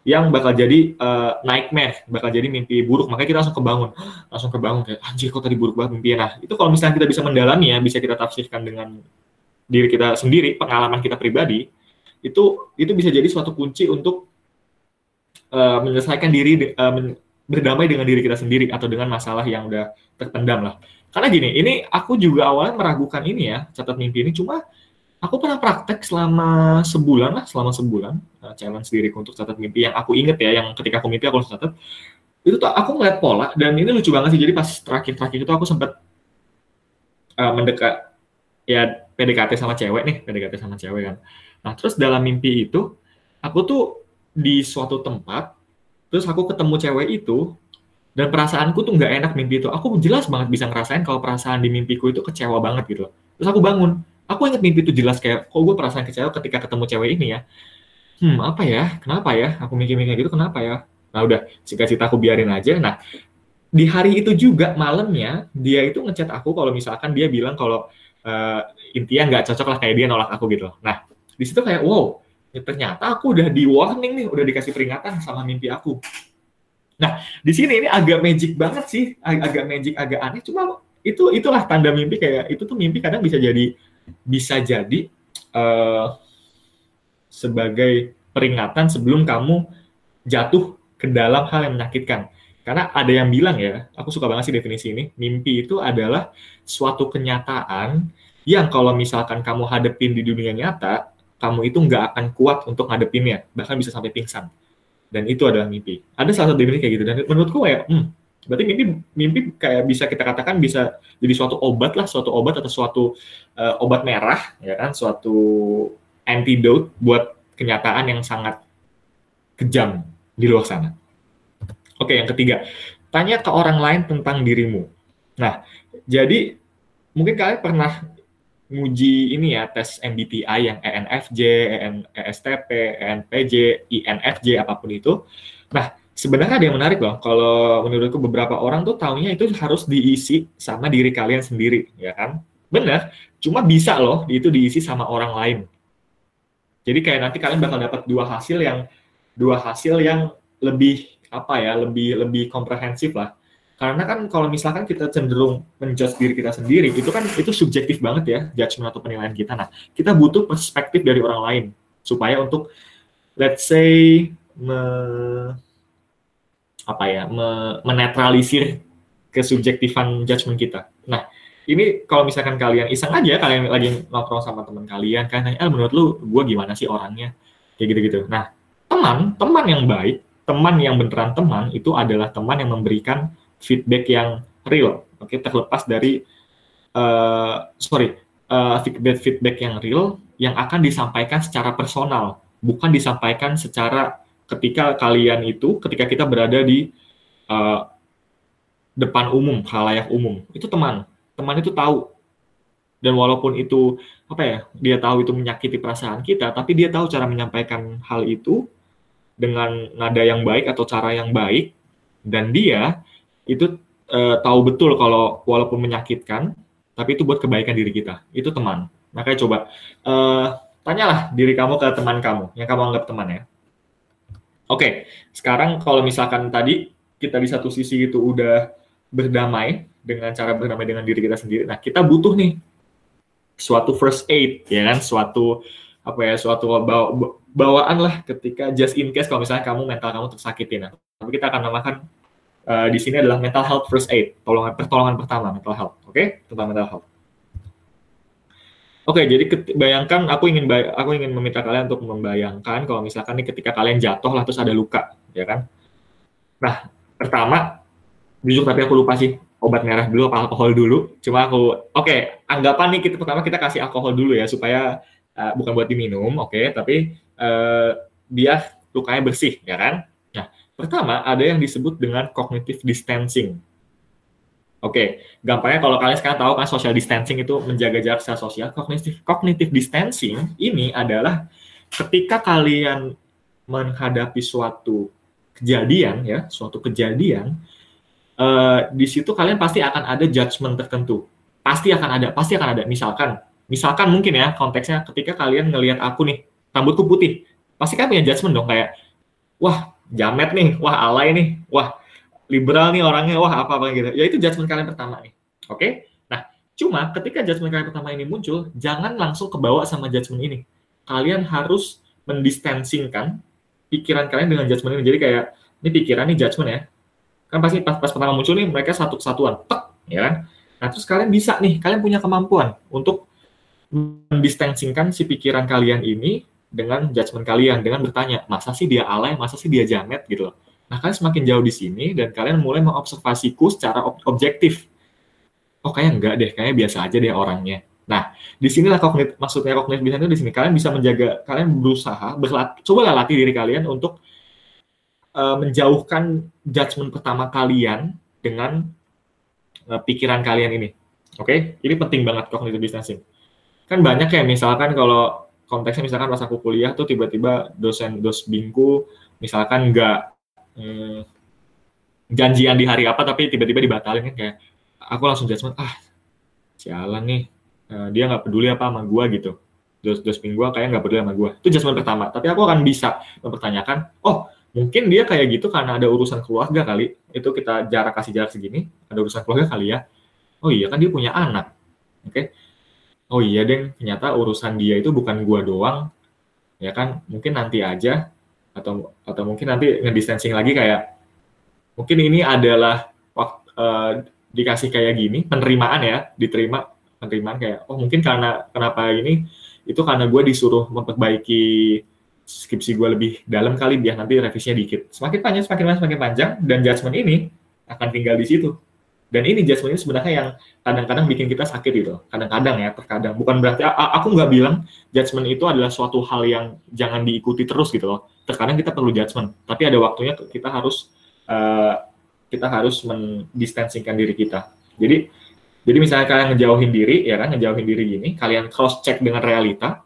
yang bakal jadi uh, nightmare, bakal jadi mimpi buruk. Makanya kita langsung kebangun, langsung kebangun kayak anjir kok tadi buruk banget mimpinya. Nah, itu kalau misalnya kita bisa mendalami ya, bisa kita tafsirkan dengan diri kita sendiri, pengalaman kita pribadi, itu itu bisa jadi suatu kunci untuk uh, menyelesaikan diri uh, berdamai dengan diri kita sendiri atau dengan masalah yang udah terpendam lah. Karena gini, ini aku juga awalnya meragukan ini ya, catat mimpi ini cuma aku pernah praktek selama sebulan lah, selama sebulan uh, challenge diriku untuk catat mimpi yang aku inget ya, yang ketika aku mimpi aku harus catat. Itu tuh aku ngeliat pola dan ini lucu banget sih. Jadi pas terakhir-terakhir itu aku sempat uh, mendekat ya PDKT sama cewek nih, PDKT sama cewek kan. Nah, terus dalam mimpi itu aku tuh di suatu tempat, terus aku ketemu cewek itu dan perasaanku tuh nggak enak mimpi itu. Aku jelas banget bisa ngerasain kalau perasaan di mimpiku itu kecewa banget gitu. Terus aku bangun, aku inget mimpi itu jelas kayak kok gue perasaan kecewa ketika ketemu cewek ini ya. Hmm. Apa ya? Kenapa ya? Aku mikir-mikir gitu kenapa ya? Nah udah cerita aku biarin aja. Nah di hari itu juga malamnya dia itu ngechat aku kalau misalkan dia bilang kalau uh, intinya nggak cocok lah kayak dia nolak aku gitu. Nah di situ kayak wow ya ternyata aku udah di warning nih udah dikasih peringatan sama mimpi aku. Nah di sini ini agak magic banget sih ag agak magic agak aneh. Cuma itu itulah tanda mimpi kayak itu tuh mimpi kadang bisa jadi bisa jadi uh, sebagai peringatan sebelum kamu jatuh ke dalam hal yang menyakitkan. Karena ada yang bilang ya, aku suka banget sih definisi ini, mimpi itu adalah suatu kenyataan yang kalau misalkan kamu hadepin di dunia nyata, kamu itu nggak akan kuat untuk ngadepinnya, bahkan bisa sampai pingsan. Dan itu adalah mimpi. Ada salah satu definisi kayak gitu, dan menurutku ya, hmm, Berarti mimpi mimpi kayak bisa kita katakan bisa jadi suatu obat lah, suatu obat atau suatu uh, obat merah ya kan, suatu antidote buat kenyataan yang sangat kejam di luar sana. Oke, yang ketiga, tanya ke orang lain tentang dirimu. Nah, jadi mungkin kalian pernah nguji ini ya tes MBTI yang ENFJ, EN, ESTP, ENPJ, INFJ apa pun itu. Nah, sebenarnya ada yang menarik loh. Kalau menurutku beberapa orang tuh taunya itu harus diisi sama diri kalian sendiri, ya kan? Benar, cuma bisa loh itu diisi sama orang lain. Jadi kayak nanti kalian bakal dapat dua hasil yang dua hasil yang lebih apa ya, lebih lebih komprehensif lah. Karena kan kalau misalkan kita cenderung menjudge diri kita sendiri, itu kan itu subjektif banget ya, judgment atau penilaian kita. Nah, kita butuh perspektif dari orang lain supaya untuk let's say apa ya menetralisir kesubjektifan judgement kita. Nah, ini kalau misalkan kalian iseng aja, kalian lagi nongkrong sama teman kalian, kan nanya, menurut lu gue gimana sih orangnya? Kayak gitu-gitu. Nah, teman, teman yang baik, teman yang beneran teman, itu adalah teman yang memberikan feedback yang real. Oke, terlepas dari, uh, sorry, uh, feedback feedback yang real, yang akan disampaikan secara personal, bukan disampaikan secara ketika kalian itu ketika kita berada di uh, depan umum halayak umum itu teman. Teman itu tahu. Dan walaupun itu apa ya dia tahu itu menyakiti perasaan kita tapi dia tahu cara menyampaikan hal itu dengan nada yang baik atau cara yang baik. Dan dia itu uh, tahu betul kalau walaupun menyakitkan tapi itu buat kebaikan diri kita. Itu teman. Makanya coba uh, tanyalah diri kamu ke teman kamu yang kamu anggap teman ya Oke, sekarang kalau misalkan tadi kita di satu sisi itu udah berdamai dengan cara berdamai dengan diri kita sendiri. Nah, kita butuh nih suatu first aid, ya kan? Suatu apa ya? Suatu bawa, bawaan lah ketika just in case kalau misalnya kamu mental kamu tersakitin. Nah, tapi kita akan namakan uh, di sini adalah mental health first aid, pertolongan pertolongan pertama mental health. Oke, okay? tentang mental health. Oke, jadi bayangkan aku ingin aku ingin meminta kalian untuk membayangkan kalau misalkan nih ketika kalian jatuh lah terus ada luka, ya kan? Nah, pertama, jujur tapi aku lupa sih obat merah dulu apa alkohol dulu. Cuma aku, oke, okay, anggapan nih kita pertama kita kasih alkohol dulu ya supaya uh, bukan buat diminum, oke, okay, tapi uh, dia lukanya bersih, ya kan? Nah, pertama ada yang disebut dengan cognitive distancing. Oke, gampangnya kalau kalian sekarang tahu kan social distancing itu menjaga jarak secara sosial. Cognitive, cognitive distancing ini adalah ketika kalian menghadapi suatu kejadian ya, suatu kejadian, uh, di situ kalian pasti akan ada judgement tertentu. Pasti akan ada, pasti akan ada. Misalkan, misalkan mungkin ya konteksnya ketika kalian ngelihat aku nih, rambutku putih, pasti kan punya judgement dong kayak, wah jamet nih, wah alay nih, wah liberal nih orangnya, wah apa apa gitu. Ya itu judgement kalian pertama nih. Oke? Okay? Nah, cuma ketika judgement kalian pertama ini muncul, jangan langsung kebawa sama judgement ini. Kalian harus mendistansingkan pikiran kalian dengan judgement ini. Jadi kayak ini pikiran nih judgement ya. Kan pasti pas, pas pertama muncul nih mereka satu kesatuan, tek, ya kan? Nah, terus kalian bisa nih, kalian punya kemampuan untuk mendistansingkan si pikiran kalian ini dengan judgement kalian dengan bertanya, masa sih dia alay, masa sih dia jamet gitu loh Nah, kalian semakin jauh di sini dan kalian mulai mengobservasiku secara ob objektif. Oh, kayaknya enggak deh, kayaknya biasa aja deh orangnya. Nah, di sinilah kognitif, maksudnya kognitif bisa itu di sini. Kalian bisa menjaga, kalian berusaha, berlatih, coba latih diri kalian untuk uh, menjauhkan judgement pertama kalian dengan uh, pikiran kalian ini. Oke, okay? ini penting banget kognitif distancing. Kan banyak ya, misalkan kalau konteksnya misalkan pas aku kuliah tuh tiba-tiba dosen dos bingku misalkan nggak hmm, janjian di hari apa tapi tiba-tiba dibatalin kan kayak aku langsung judgement ah sialan nih uh, dia nggak peduli apa sama gua gitu. Dos dos gua kayak nggak peduli sama gua. Itu judgement pertama tapi aku akan bisa mempertanyakan oh mungkin dia kayak gitu karena ada urusan keluarga kali? Itu kita jarak kasih jarak segini ada urusan keluarga kali ya? Oh iya kan dia punya anak. Oke. Okay? oh iya deh ternyata urusan dia itu bukan gua doang. Ya kan mungkin nanti aja atau atau mungkin nanti ngedistancing lagi kayak mungkin ini adalah waktu uh, dikasih kayak gini penerimaan ya diterima penerimaan kayak oh mungkin karena kenapa ini? Itu karena gue disuruh memperbaiki skripsi gue lebih dalam kali biar nanti revisinya dikit. Semakin panjang semakin panjang semakin panjang dan judgement ini akan tinggal di situ dan ini judgment ini sebenarnya yang kadang-kadang bikin kita sakit gitu. Kadang-kadang ya, terkadang. Bukan berarti aku nggak bilang judgment itu adalah suatu hal yang jangan diikuti terus gitu loh. Terkadang kita perlu judgment, tapi ada waktunya kita harus uh, kita harus mendistansingkan diri kita. Jadi jadi misalnya kalian ngejauhin diri ya kan, ngejauhin diri gini, kalian cross check dengan realita.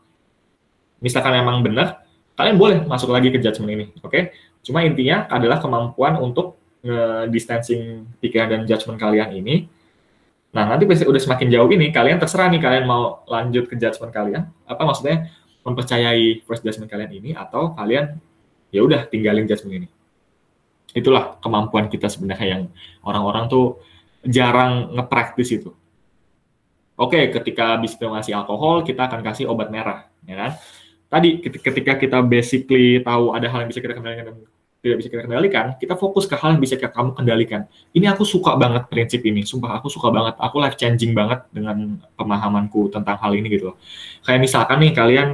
Misalkan emang benar, kalian boleh masuk lagi ke judgment ini, oke? Okay? Cuma intinya adalah kemampuan untuk nge-distancing pikiran dan judgment kalian ini. Nah, nanti udah semakin jauh ini, kalian terserah nih kalian mau lanjut ke judgment kalian. Apa maksudnya mempercayai first judgment kalian ini atau kalian ya udah tinggalin judgment ini. Itulah kemampuan kita sebenarnya yang orang-orang tuh jarang ngepraktis itu. Oke, ketika habis ngasih alkohol, kita akan kasih obat merah, ya kan? Tadi ketika kita basically tahu ada hal yang bisa kita kendalikan tidak bisa kita kendalikan, kita fokus ke hal yang bisa kamu kendalikan. Ini aku suka banget prinsip ini, sumpah aku suka banget, aku life changing banget dengan pemahamanku tentang hal ini gitu. Kayak misalkan nih kalian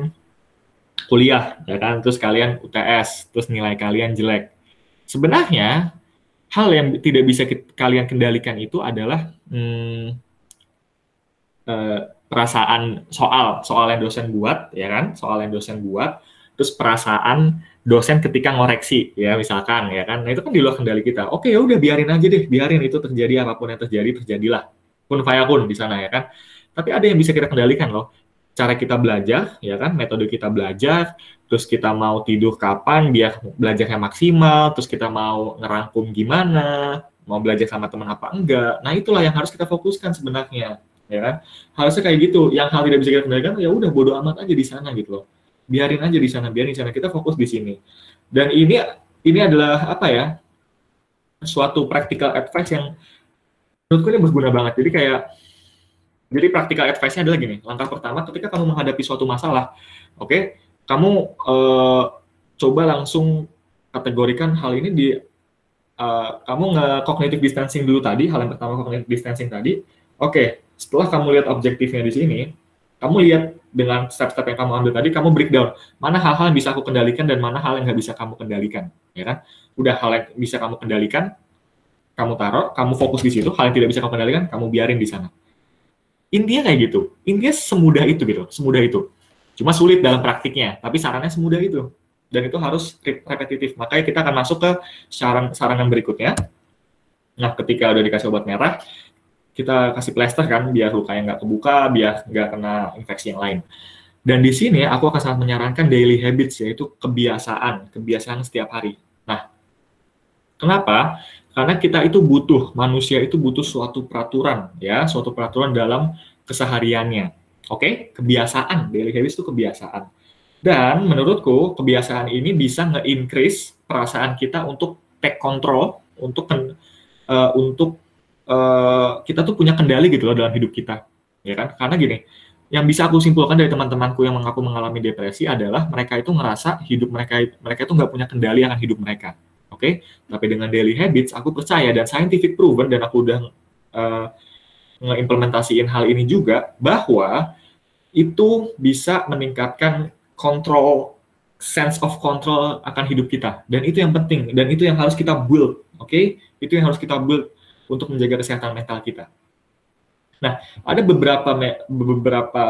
kuliah, ya kan, terus kalian UTS, terus nilai kalian jelek. Sebenarnya hal yang tidak bisa kalian kendalikan itu adalah hmm, eh, perasaan soal, soal yang dosen buat, ya kan, soal yang dosen buat, terus perasaan dosen ketika ngoreksi ya misalkan ya kan. Nah itu kan di luar kendali kita. Oke ya udah biarin aja deh biarin itu terjadi apa pun yang terjadi terjadilah. Pun pun di sana ya kan. Tapi ada yang bisa kita kendalikan loh. Cara kita belajar ya kan metode kita belajar terus kita mau tidur kapan biar belajarnya maksimal terus kita mau ngerangkum gimana mau belajar sama teman apa enggak. Nah itulah yang harus kita fokuskan sebenarnya ya kan. Harusnya kayak gitu. Yang hal tidak bisa kita kendalikan ya udah bodoh amat aja di sana gitu loh biarin aja di sana, biarin di sana. Kita fokus di sini. Dan ini ini adalah apa ya? Suatu practical advice yang menurutku ini berguna banget. Jadi kayak jadi practical advice-nya adalah gini. Langkah pertama ketika kamu menghadapi suatu masalah, oke, okay, kamu uh, coba langsung kategorikan hal ini di uh, kamu nge-cognitive distancing dulu tadi, hal yang pertama cognitive distancing tadi. Oke, okay, setelah kamu lihat objektifnya di sini, kamu lihat dengan step-step yang kamu ambil tadi, kamu breakdown mana hal-hal yang bisa aku kendalikan dan mana hal yang nggak bisa kamu kendalikan, ya kan? Udah hal yang bisa kamu kendalikan, kamu taruh, kamu fokus di situ. Hal yang tidak bisa kamu kendalikan, kamu biarin di sana. Intinya kayak gitu. Intinya semudah itu gitu, semudah itu. Cuma sulit dalam praktiknya, tapi sarannya semudah itu. Dan itu harus repetitif. Makanya kita akan masuk ke saran saran yang berikutnya. Nah, ketika udah dikasih obat merah, kita kasih plester kan biar lukanya nggak kebuka, biar nggak kena infeksi yang lain. Dan di sini aku akan sangat menyarankan daily habits yaitu kebiasaan, kebiasaan setiap hari. Nah, kenapa? Karena kita itu butuh, manusia itu butuh suatu peraturan ya, suatu peraturan dalam kesehariannya. Oke, kebiasaan, daily habits itu kebiasaan. Dan menurutku kebiasaan ini bisa nge-increase perasaan kita untuk take control, untuk uh, untuk uh, kita tuh punya kendali gitu loh dalam hidup kita, ya kan? Karena gini, yang bisa aku simpulkan dari teman-temanku yang mengaku mengalami depresi adalah mereka itu ngerasa hidup mereka mereka itu nggak punya kendali akan hidup mereka. Oke, okay? tapi dengan daily habits aku percaya dan scientific proven dan aku udah uh, ngeimplementasiin hal ini juga bahwa itu bisa meningkatkan kontrol sense of control akan hidup kita dan itu yang penting dan itu yang harus kita build, oke? Okay? Itu yang harus kita build untuk menjaga kesehatan mental kita. Nah, ada beberapa beberapa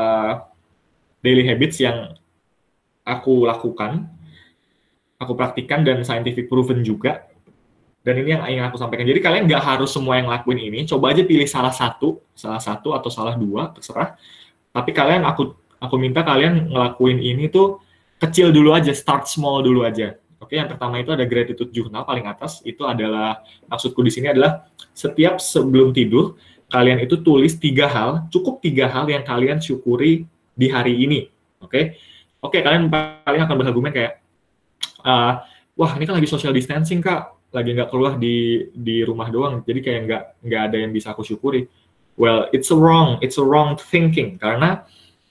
daily habits yang aku lakukan, aku praktikkan dan scientific proven juga. Dan ini yang ingin aku sampaikan. Jadi kalian nggak harus semua yang lakuin ini. Coba aja pilih salah satu, salah satu atau salah dua, terserah. Tapi kalian aku aku minta kalian ngelakuin ini tuh kecil dulu aja, start small dulu aja. Oke, yang pertama itu ada gratitude journal paling atas. Itu adalah maksudku di sini adalah setiap sebelum tidur kalian itu tulis tiga hal, cukup tiga hal yang kalian syukuri di hari ini. Oke, oke kalian paling akan berargumen kayak, uh, wah ini kan lagi social distancing kak, lagi nggak keluar di di rumah doang, jadi kayak nggak nggak ada yang bisa aku syukuri. Well, it's a wrong, it's a wrong thinking karena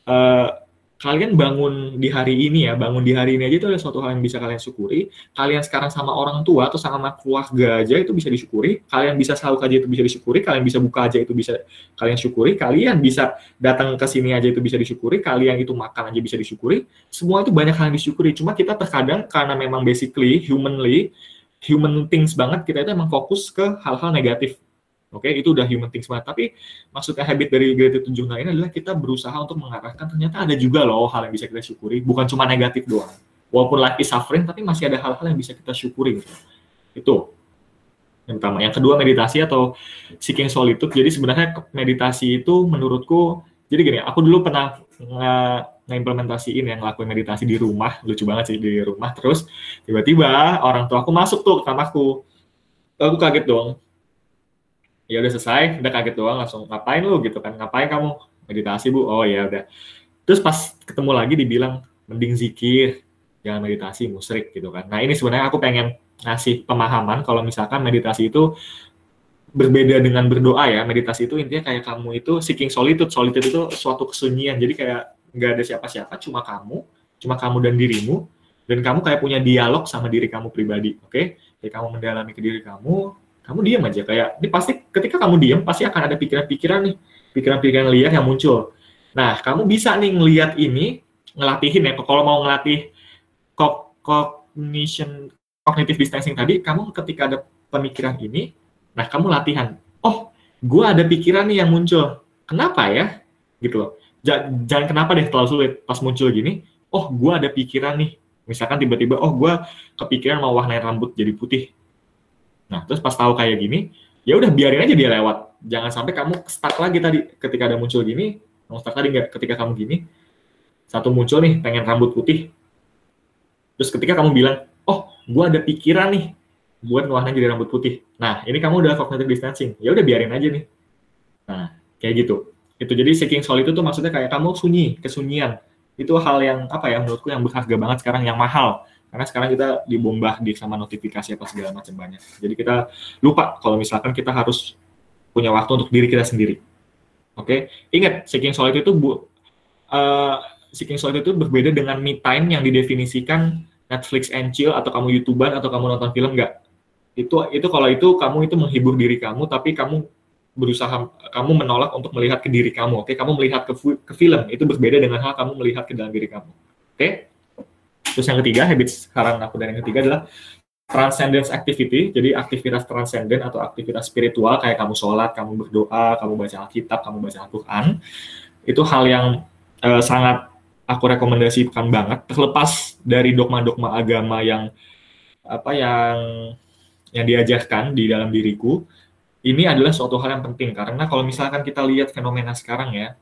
uh, kalian bangun di hari ini ya, bangun di hari ini aja itu adalah suatu hal yang bisa kalian syukuri. Kalian sekarang sama orang tua atau sama keluarga aja itu bisa disyukuri. Kalian bisa sahur aja itu bisa disyukuri. Kalian bisa buka aja itu bisa kalian syukuri. Kalian bisa datang ke sini aja itu bisa disyukuri. Kalian itu makan aja bisa disyukuri. Semua itu banyak hal yang disyukuri. Cuma kita terkadang karena memang basically humanly human things banget kita itu emang fokus ke hal-hal negatif Oke, okay? itu udah human things banget. Tapi maksudnya habit dari gratitude journal ini adalah kita berusaha untuk mengarahkan ternyata ada juga loh hal yang bisa kita syukuri, bukan cuma negatif doang. Walaupun life is suffering, tapi masih ada hal-hal yang bisa kita syukuri gitu. Itu yang pertama. Yang kedua meditasi atau seeking solitude. Jadi sebenarnya meditasi itu menurutku, jadi gini, aku dulu pernah nge-implementasiin yang ngelakuin meditasi di rumah, lucu banget sih di rumah. Terus tiba-tiba orang tua aku masuk tuh ke kamarku. Aku kaget dong, ya udah selesai udah kaget doang langsung ngapain lu? Gitu kan ngapain kamu? Meditasi bu. Oh ya udah. Terus pas ketemu lagi dibilang mending zikir jangan meditasi musrik gitu kan. Nah ini sebenarnya aku pengen ngasih pemahaman kalau misalkan meditasi itu berbeda dengan berdoa ya. Meditasi itu intinya kayak kamu itu seeking solitude. Solitude itu suatu kesunyian. Jadi kayak nggak ada siapa-siapa cuma kamu cuma kamu dan dirimu dan kamu kayak punya dialog sama diri kamu pribadi oke? Okay? kayak kamu mendalami ke diri kamu kamu diam aja kayak ini pasti ketika kamu diam pasti akan ada pikiran-pikiran nih pikiran-pikiran liar yang muncul. Nah kamu bisa nih ngelihat ini ngelatihin ya kalau mau ngelatih cognition cognitive distancing tadi kamu ketika ada pemikiran ini nah kamu latihan. Oh gue ada pikiran nih yang muncul. Kenapa ya? Gitu loh. Jangan kenapa deh terlalu sulit. Pas muncul gini oh gue ada pikiran nih. Misalkan tiba-tiba oh gue kepikiran mau warnain rambut jadi putih Nah, terus pas tahu kayak gini, ya udah biarin aja dia lewat. Jangan sampai kamu stuck lagi tadi ketika ada muncul gini, kamu stuck tadi nggak ketika kamu gini, satu muncul nih pengen rambut putih. Terus ketika kamu bilang, oh, gue ada pikiran nih buat ngewarnain jadi rambut putih. Nah, ini kamu udah cognitive distancing. Ya udah biarin aja nih. Nah, kayak gitu. Itu jadi seeking solitude itu maksudnya kayak kamu sunyi, kesunyian. Itu hal yang apa ya menurutku yang berharga banget sekarang yang mahal karena sekarang kita di sama notifikasi apa segala macam banyak. Jadi kita lupa kalau misalkan kita harus punya waktu untuk diri kita sendiri. Oke, okay? ingat seeking solitude itu bu, uh, seeking solitude itu berbeda dengan me time yang didefinisikan Netflix and chill atau kamu youtuber atau kamu nonton film nggak. Itu itu kalau itu kamu itu menghibur diri kamu, tapi kamu berusaha kamu menolak untuk melihat ke diri kamu. Oke, okay? kamu melihat ke, ke film itu berbeda dengan hal kamu melihat ke dalam diri kamu. Oke? Okay? Terus yang ketiga, habits sekarang aku dan yang ketiga adalah transcendence activity, jadi aktivitas transcendent atau aktivitas spiritual kayak kamu sholat, kamu berdoa, kamu baca Alkitab, kamu baca Al-Quran, itu hal yang uh, sangat aku rekomendasikan banget, terlepas dari dogma-dogma agama yang apa yang yang diajarkan di dalam diriku, ini adalah suatu hal yang penting. Karena kalau misalkan kita lihat fenomena sekarang ya,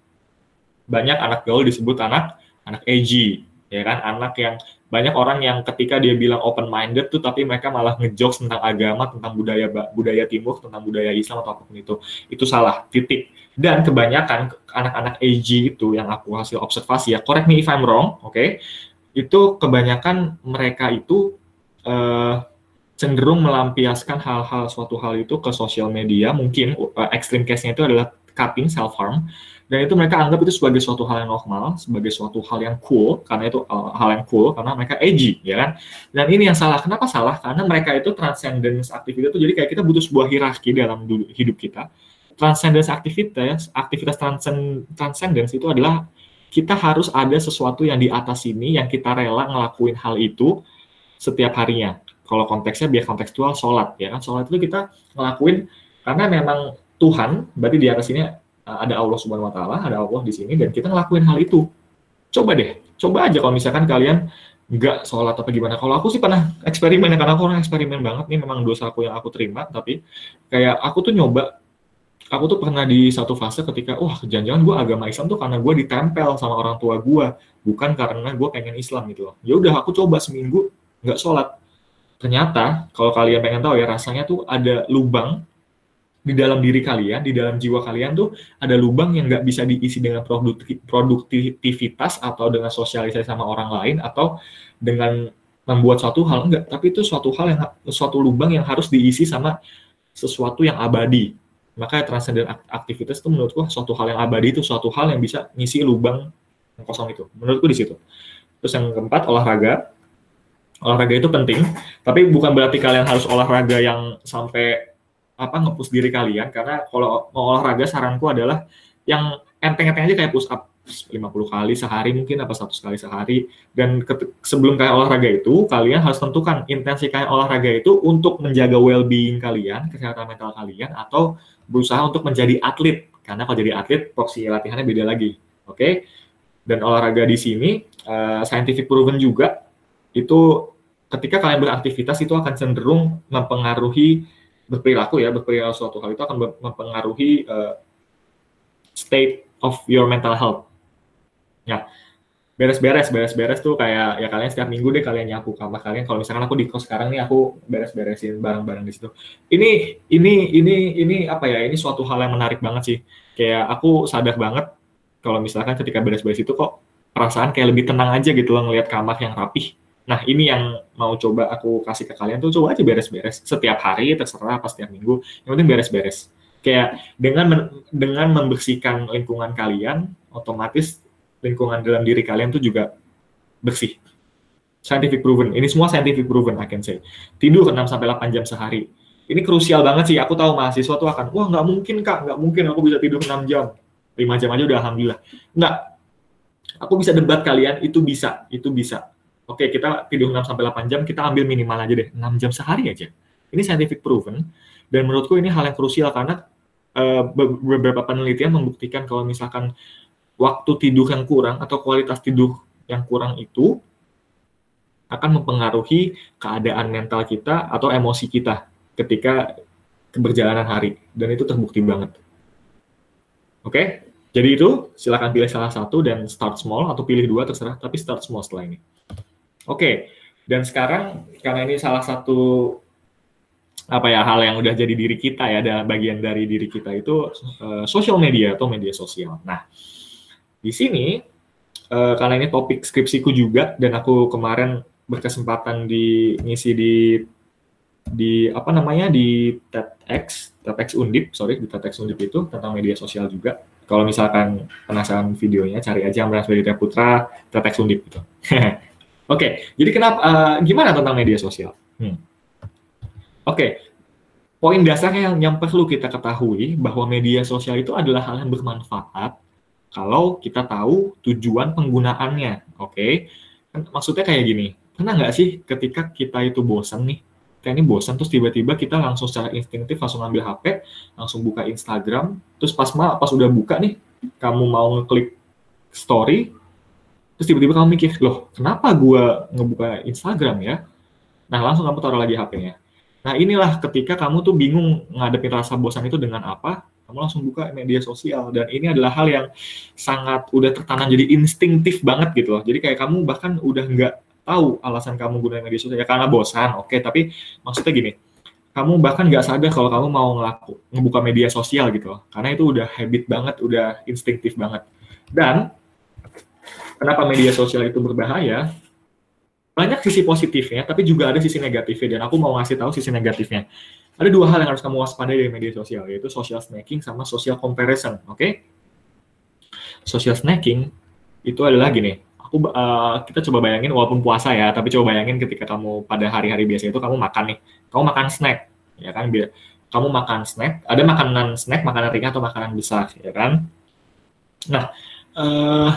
banyak anak gaul disebut anak anak edgy, ya kan, anak yang banyak orang yang ketika dia bilang open minded tuh tapi mereka malah ngejokes tentang agama, tentang budaya budaya timur, tentang budaya Islam atau apa pun itu. Itu salah, titik. Dan kebanyakan anak-anak AG itu yang aku hasil observasi ya, correct me if I'm wrong, oke. Okay? Itu kebanyakan mereka itu uh, cenderung melampiaskan hal-hal suatu hal itu ke sosial media, mungkin uh, extreme case-nya itu adalah cutting self harm dan itu mereka anggap itu sebagai suatu hal yang normal, sebagai suatu hal yang cool, karena itu uh, hal yang cool, karena mereka edgy, ya kan? Dan ini yang salah. Kenapa salah? Karena mereka itu transcendence activity itu, jadi kayak kita butuh sebuah hierarki dalam hidup kita. Transcendence aktivitas, aktivitas transcend, transcendence itu adalah kita harus ada sesuatu yang di atas ini, yang kita rela ngelakuin hal itu setiap harinya. Kalau konteksnya biar kontekstual, sholat, ya kan? Sholat itu kita ngelakuin karena memang Tuhan, berarti di atas ini ada Allah Subhanahu wa taala, ada Allah di sini dan kita ngelakuin hal itu. Coba deh, coba aja kalau misalkan kalian nggak sholat apa gimana. Kalau aku sih pernah eksperimen karena aku orang eksperimen banget nih memang dosa aku yang aku terima, tapi kayak aku tuh nyoba aku tuh pernah di satu fase ketika wah jangan-jangan gue agama Islam tuh karena gue ditempel sama orang tua gue bukan karena gue pengen Islam gitu loh ya udah aku coba seminggu nggak sholat ternyata kalau kalian pengen tahu ya rasanya tuh ada lubang di dalam diri kalian, di dalam jiwa kalian tuh ada lubang yang nggak bisa diisi dengan produktivitas atau dengan sosialisasi sama orang lain atau dengan membuat suatu hal enggak, tapi itu suatu hal yang suatu lubang yang harus diisi sama sesuatu yang abadi. Makanya transcendent aktivitas itu menurutku suatu hal yang abadi itu suatu hal yang bisa ngisi lubang yang kosong itu. Menurutku di situ. Terus yang keempat olahraga. Olahraga itu penting, tapi bukan berarti kalian harus olahraga yang sampai apa ngepus diri kalian karena kalau mau olahraga saranku adalah yang enteng-enteng aja kayak push up 50 kali sehari mungkin apa satu kali sehari. Dan sebelum kalian olahraga itu kalian harus tentukan intensi kalian olahraga itu untuk menjaga well-being kalian kesehatan mental kalian atau berusaha untuk menjadi atlet. Karena kalau jadi atlet porsi latihannya beda lagi. Oke? Okay? dan olahraga di sini uh, scientific proven juga itu ketika kalian beraktivitas itu akan cenderung mempengaruhi berperilaku ya berperilaku suatu hal itu akan mempengaruhi uh, state of your mental health. Ya beres-beres beres-beres tuh kayak ya kalian setiap minggu deh kalian nyapu kamar kalian. Kalau misalkan aku di kos sekarang nih aku beres-beresin barang-barang di situ. Ini ini ini ini apa ya? Ini suatu hal yang menarik banget sih. Kayak aku sadar banget kalau misalkan ketika beres-beres itu kok perasaan kayak lebih tenang aja gitu loh ngelihat kamar yang rapih Nah, ini yang mau coba aku kasih ke kalian tuh coba aja beres-beres setiap hari terserah pas setiap minggu. Yang penting beres-beres. Kayak dengan men dengan membersihkan lingkungan kalian, otomatis lingkungan dalam diri kalian tuh juga bersih. Scientific proven. Ini semua scientific proven, I can say. Tidur 6 sampai 8 jam sehari. Ini krusial banget sih. Aku tahu mahasiswa tuh akan, wah nggak mungkin kak, nggak mungkin aku bisa tidur 6 jam. 5 jam aja udah alhamdulillah. Nggak. Aku bisa debat kalian, itu bisa, itu bisa oke okay, kita tidur 6 sampai 8 jam, kita ambil minimal aja deh, 6 jam sehari aja. Ini scientific proven dan menurutku ini hal yang krusial karena uh, beberapa penelitian membuktikan kalau misalkan waktu tidur yang kurang atau kualitas tidur yang kurang itu akan mempengaruhi keadaan mental kita atau emosi kita ketika keberjalanan hari dan itu terbukti banget. Oke, okay? jadi itu silakan pilih salah satu dan start small atau pilih dua terserah, tapi start small setelah ini. Oke, dan sekarang karena ini salah satu apa ya hal yang udah jadi diri kita ya, ada bagian dari diri kita itu uh, social media atau media sosial. Nah, di sini uh, karena ini topik skripsiku juga dan aku kemarin berkesempatan di ngisi di di apa namanya di TEDx, TEDx Undip, sorry di TEDx Undip itu tentang media sosial juga. Kalau misalkan penasaran videonya, cari aja Amran Swedita Putra TEDx Undip itu. Oke, jadi kenapa uh, gimana tentang media sosial? Hmm. Oke, okay. poin dasarnya yang, yang perlu kita ketahui bahwa media sosial itu adalah hal yang bermanfaat kalau kita tahu tujuan penggunaannya. Oke, okay? maksudnya kayak gini. Pernah nggak sih ketika kita itu bosan nih, kayak ini bosan terus tiba-tiba kita langsung secara instingtif langsung ambil HP, langsung buka Instagram, terus pas mal pas udah buka nih, kamu mau ngeklik story, Terus tiba-tiba kamu mikir, loh kenapa gue ngebuka Instagram ya? Nah langsung kamu taruh lagi HP-nya. Nah inilah ketika kamu tuh bingung ngadepin rasa bosan itu dengan apa, kamu langsung buka media sosial dan ini adalah hal yang sangat udah tertanam jadi instingtif banget gitu loh. Jadi kayak kamu bahkan udah nggak tahu alasan kamu gunain media sosial ya karena bosan, oke. Okay, tapi maksudnya gini, kamu bahkan nggak sadar kalau kamu mau ngelaku ngebuka media sosial gitu loh. Karena itu udah habit banget, udah instingtif banget. Dan kenapa media sosial itu berbahaya? banyak sisi positifnya, tapi juga ada sisi negatifnya. Dan aku mau ngasih tahu sisi negatifnya. Ada dua hal yang harus kamu waspadai dari media sosial, yaitu social snacking sama social comparison. Oke? Okay? Social snacking itu adalah gini. Aku uh, kita coba bayangin walaupun puasa ya, tapi coba bayangin ketika kamu pada hari-hari biasa itu kamu makan nih, kamu makan snack, ya kan? Kamu makan snack, ada makanan snack, makanan ringan atau makanan besar, ya kan? Nah, uh,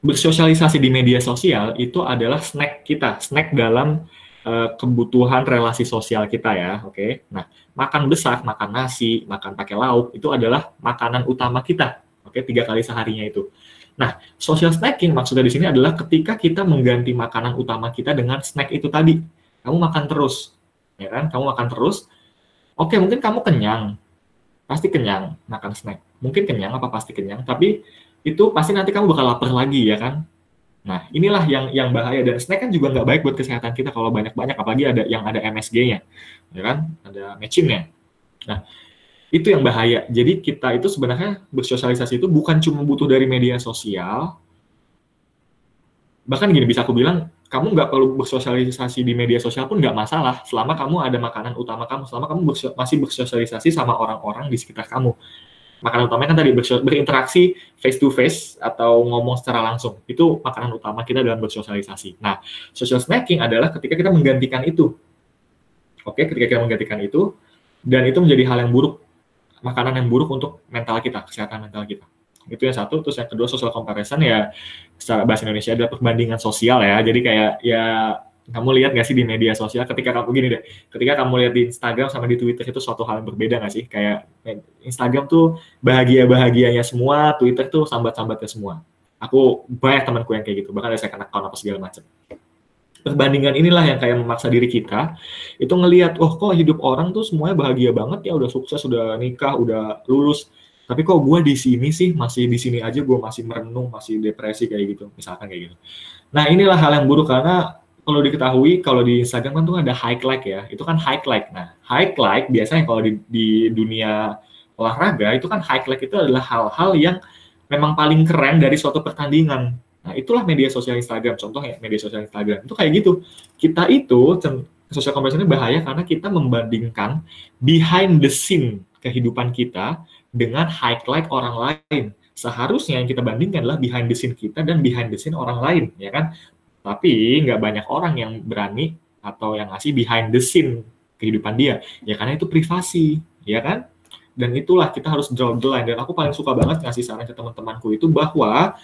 bersosialisasi di media sosial itu adalah snack kita, snack dalam uh, kebutuhan relasi sosial kita ya, oke. Okay? Nah, makan besar, makan nasi, makan pakai lauk itu adalah makanan utama kita, oke, okay? tiga kali seharinya itu. Nah, social snacking maksudnya di sini adalah ketika kita mengganti makanan utama kita dengan snack itu tadi. Kamu makan terus, ya kan? Kamu makan terus. Oke, mungkin kamu kenyang, pasti kenyang makan snack. Mungkin kenyang apa pasti kenyang, tapi itu pasti nanti kamu bakal lapar lagi ya kan. Nah inilah yang yang bahaya dan snack kan juga nggak baik buat kesehatan kita kalau banyak-banyak apalagi ada yang ada MSG-nya, ya kan, ada matching-nya. Nah itu yang bahaya. Jadi kita itu sebenarnya bersosialisasi itu bukan cuma butuh dari media sosial, bahkan gini bisa aku bilang kamu nggak perlu bersosialisasi di media sosial pun nggak masalah selama kamu ada makanan utama kamu selama kamu masih bersosialisasi sama orang-orang di sekitar kamu makanan utamanya kan tadi berinteraksi face to face atau ngomong secara langsung. Itu makanan utama kita dalam bersosialisasi. Nah, social snacking adalah ketika kita menggantikan itu. Oke, ketika kita menggantikan itu dan itu menjadi hal yang buruk, makanan yang buruk untuk mental kita, kesehatan mental kita. Itu yang satu, terus yang kedua social comparison ya secara bahasa Indonesia adalah perbandingan sosial ya. Jadi kayak ya kamu lihat gak sih di media sosial ketika kamu gini deh, ketika kamu lihat di Instagram sama di Twitter itu suatu hal yang berbeda gak sih? Kayak Instagram tuh bahagia-bahagianya semua, Twitter tuh sambat-sambatnya semua. Aku banyak temanku yang kayak gitu, bahkan ada saya kena account apa segala macam. Perbandingan inilah yang kayak memaksa diri kita itu ngelihat, oh kok hidup orang tuh semuanya bahagia banget ya, udah sukses, udah nikah, udah lulus. Tapi kok gue di sini sih masih di sini aja gue masih merenung, masih depresi kayak gitu, misalkan kayak gitu. Nah inilah hal yang buruk karena kalau diketahui kalau di Instagram kan tuh ada high like ya, itu kan high like. Nah, high like biasanya kalau di, di dunia olahraga itu kan high like itu adalah hal-hal yang memang paling keren dari suatu pertandingan. Nah, itulah media sosial Instagram. Contohnya media sosial Instagram itu kayak gitu. Kita itu sosial comparison ini bahaya karena kita membandingkan behind the scene kehidupan kita dengan high like orang lain. Seharusnya yang kita bandingkan adalah behind the scene kita dan behind the scene orang lain, ya kan? Tapi nggak banyak orang yang berani atau yang ngasih behind the scene kehidupan dia. Ya karena itu privasi, ya kan? Dan itulah kita harus draw the line. Dan aku paling suka banget ngasih saran ke teman-temanku itu bahwa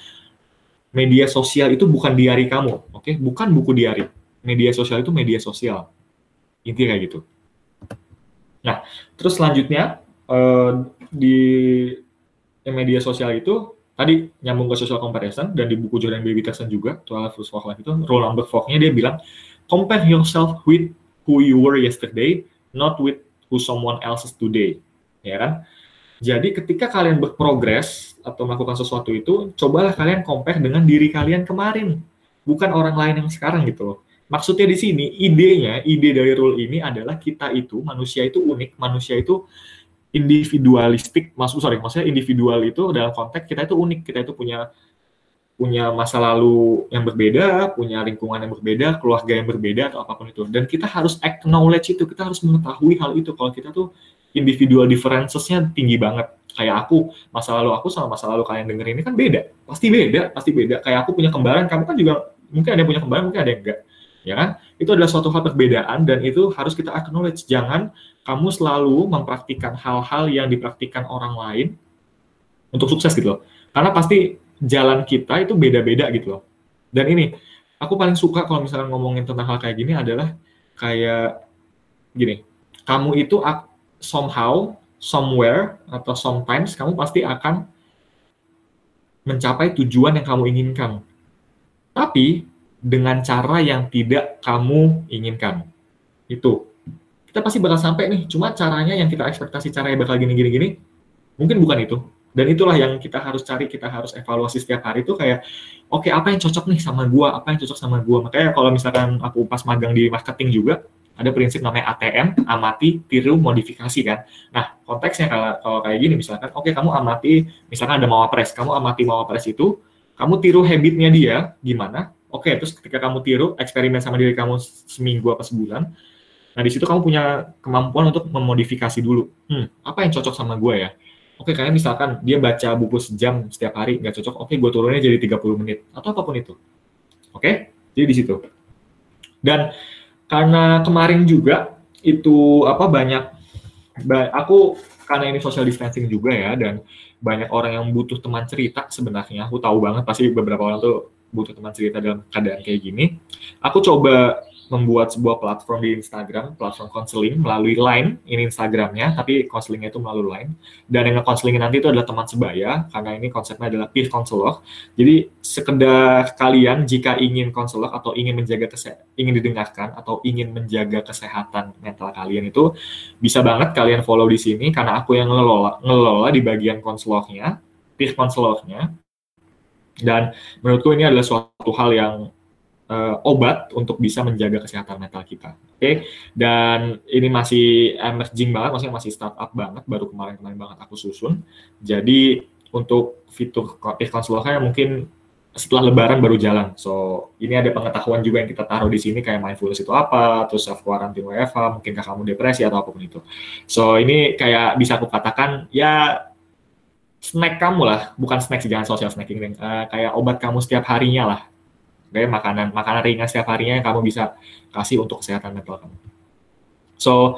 media sosial itu bukan diari kamu, oke? Okay? Bukan buku diari. Media sosial itu media sosial. Intinya kayak gitu. Nah, terus selanjutnya uh, di media sosial itu tadi nyambung ke social comparison dan di buku Jordan B. Peterson juga 12 Rules for Life itu number 4-nya dia bilang compare yourself with who you were yesterday not with who someone else is today. Ya kan? Jadi ketika kalian berprogres atau melakukan sesuatu itu cobalah kalian compare dengan diri kalian kemarin. Bukan orang lain yang sekarang gitu loh. Maksudnya di sini idenya ide dari rule ini adalah kita itu manusia itu unik manusia itu individualistik, maksud sorry, maksudnya individual itu dalam konteks kita itu unik, kita itu punya punya masa lalu yang berbeda, punya lingkungan yang berbeda, keluarga yang berbeda atau apa pun itu. Dan kita harus acknowledge itu, kita harus mengetahui hal itu. Kalau kita tuh individual differences-nya tinggi banget. Kayak aku, masa lalu aku sama masa lalu kalian denger ini kan beda. Pasti beda, pasti beda. Kayak aku punya kembaran, kamu kan juga mungkin ada yang punya kembaran, mungkin ada yang enggak. Ya kan? Itu adalah suatu hal perbedaan dan itu harus kita acknowledge. Jangan kamu selalu mempraktikkan hal-hal yang dipraktikkan orang lain untuk sukses gitu loh. Karena pasti jalan kita itu beda-beda gitu loh. Dan ini, aku paling suka kalau misalnya ngomongin tentang hal kayak gini adalah kayak gini, kamu itu somehow, somewhere, atau sometimes kamu pasti akan mencapai tujuan yang kamu inginkan. Tapi dengan cara yang tidak kamu inginkan. Itu. Kita pasti bakal sampai nih, cuma caranya yang kita ekspektasi caranya bakal gini-gini gini, mungkin bukan itu. Dan itulah yang kita harus cari, kita harus evaluasi setiap hari itu kayak, oke okay, apa yang cocok nih sama gua, apa yang cocok sama gua. Makanya kalau misalkan aku pas magang di marketing juga, ada prinsip namanya ATM, amati, tiru, modifikasi kan. Nah, konteksnya kalau, kalau kayak gini misalkan, oke okay, kamu amati, misalkan ada mawapres, kamu amati mawapres itu, kamu tiru habitnya dia, gimana? Oke, okay, terus ketika kamu tiru, eksperimen sama diri kamu seminggu apa sebulan, nah di situ kamu punya kemampuan untuk memodifikasi dulu. Hmm, apa yang cocok sama gue ya? Oke, okay, kayak misalkan dia baca buku sejam setiap hari, nggak cocok, oke okay, gue turunnya jadi 30 menit, atau apa pun itu. Oke, okay? jadi di situ. Dan karena kemarin juga itu apa banyak aku karena ini social distancing juga ya dan banyak orang yang butuh teman cerita sebenarnya aku tahu banget pasti beberapa orang tuh butuh teman cerita dalam keadaan kayak gini aku coba membuat sebuah platform di Instagram, platform konseling melalui Line, ini Instagramnya, tapi konselingnya itu melalui Line. Dan yang konselingnya nanti itu adalah teman sebaya, karena ini konsepnya adalah peer counselor. Jadi sekedar kalian jika ingin konselor atau ingin menjaga kesehatan, ingin didengarkan atau ingin menjaga kesehatan mental kalian itu bisa banget kalian follow di sini karena aku yang ngelola, ngelola di bagian konselornya, peer counselornya. Dan menurutku ini adalah suatu hal yang uh, obat untuk bisa menjaga kesehatan mental kita. Oke, okay? dan ini masih emerging banget, maksudnya masih startup banget, baru kemarin-kemarin banget aku susun. Jadi untuk fitur konsulnya mungkin setelah lebaran baru jalan. So, ini ada pengetahuan juga yang kita taruh di sini kayak mindfulness itu apa, terus self quarantine WFH, mungkinkah kamu depresi atau apa pun itu. So, ini kayak bisa aku katakan ya snack kamu lah, bukan snack sih jangan social snacking, uh, kayak obat kamu setiap harinya lah kayak makanan makanan ringan setiap harinya yang kamu bisa kasih untuk kesehatan mental kamu. So,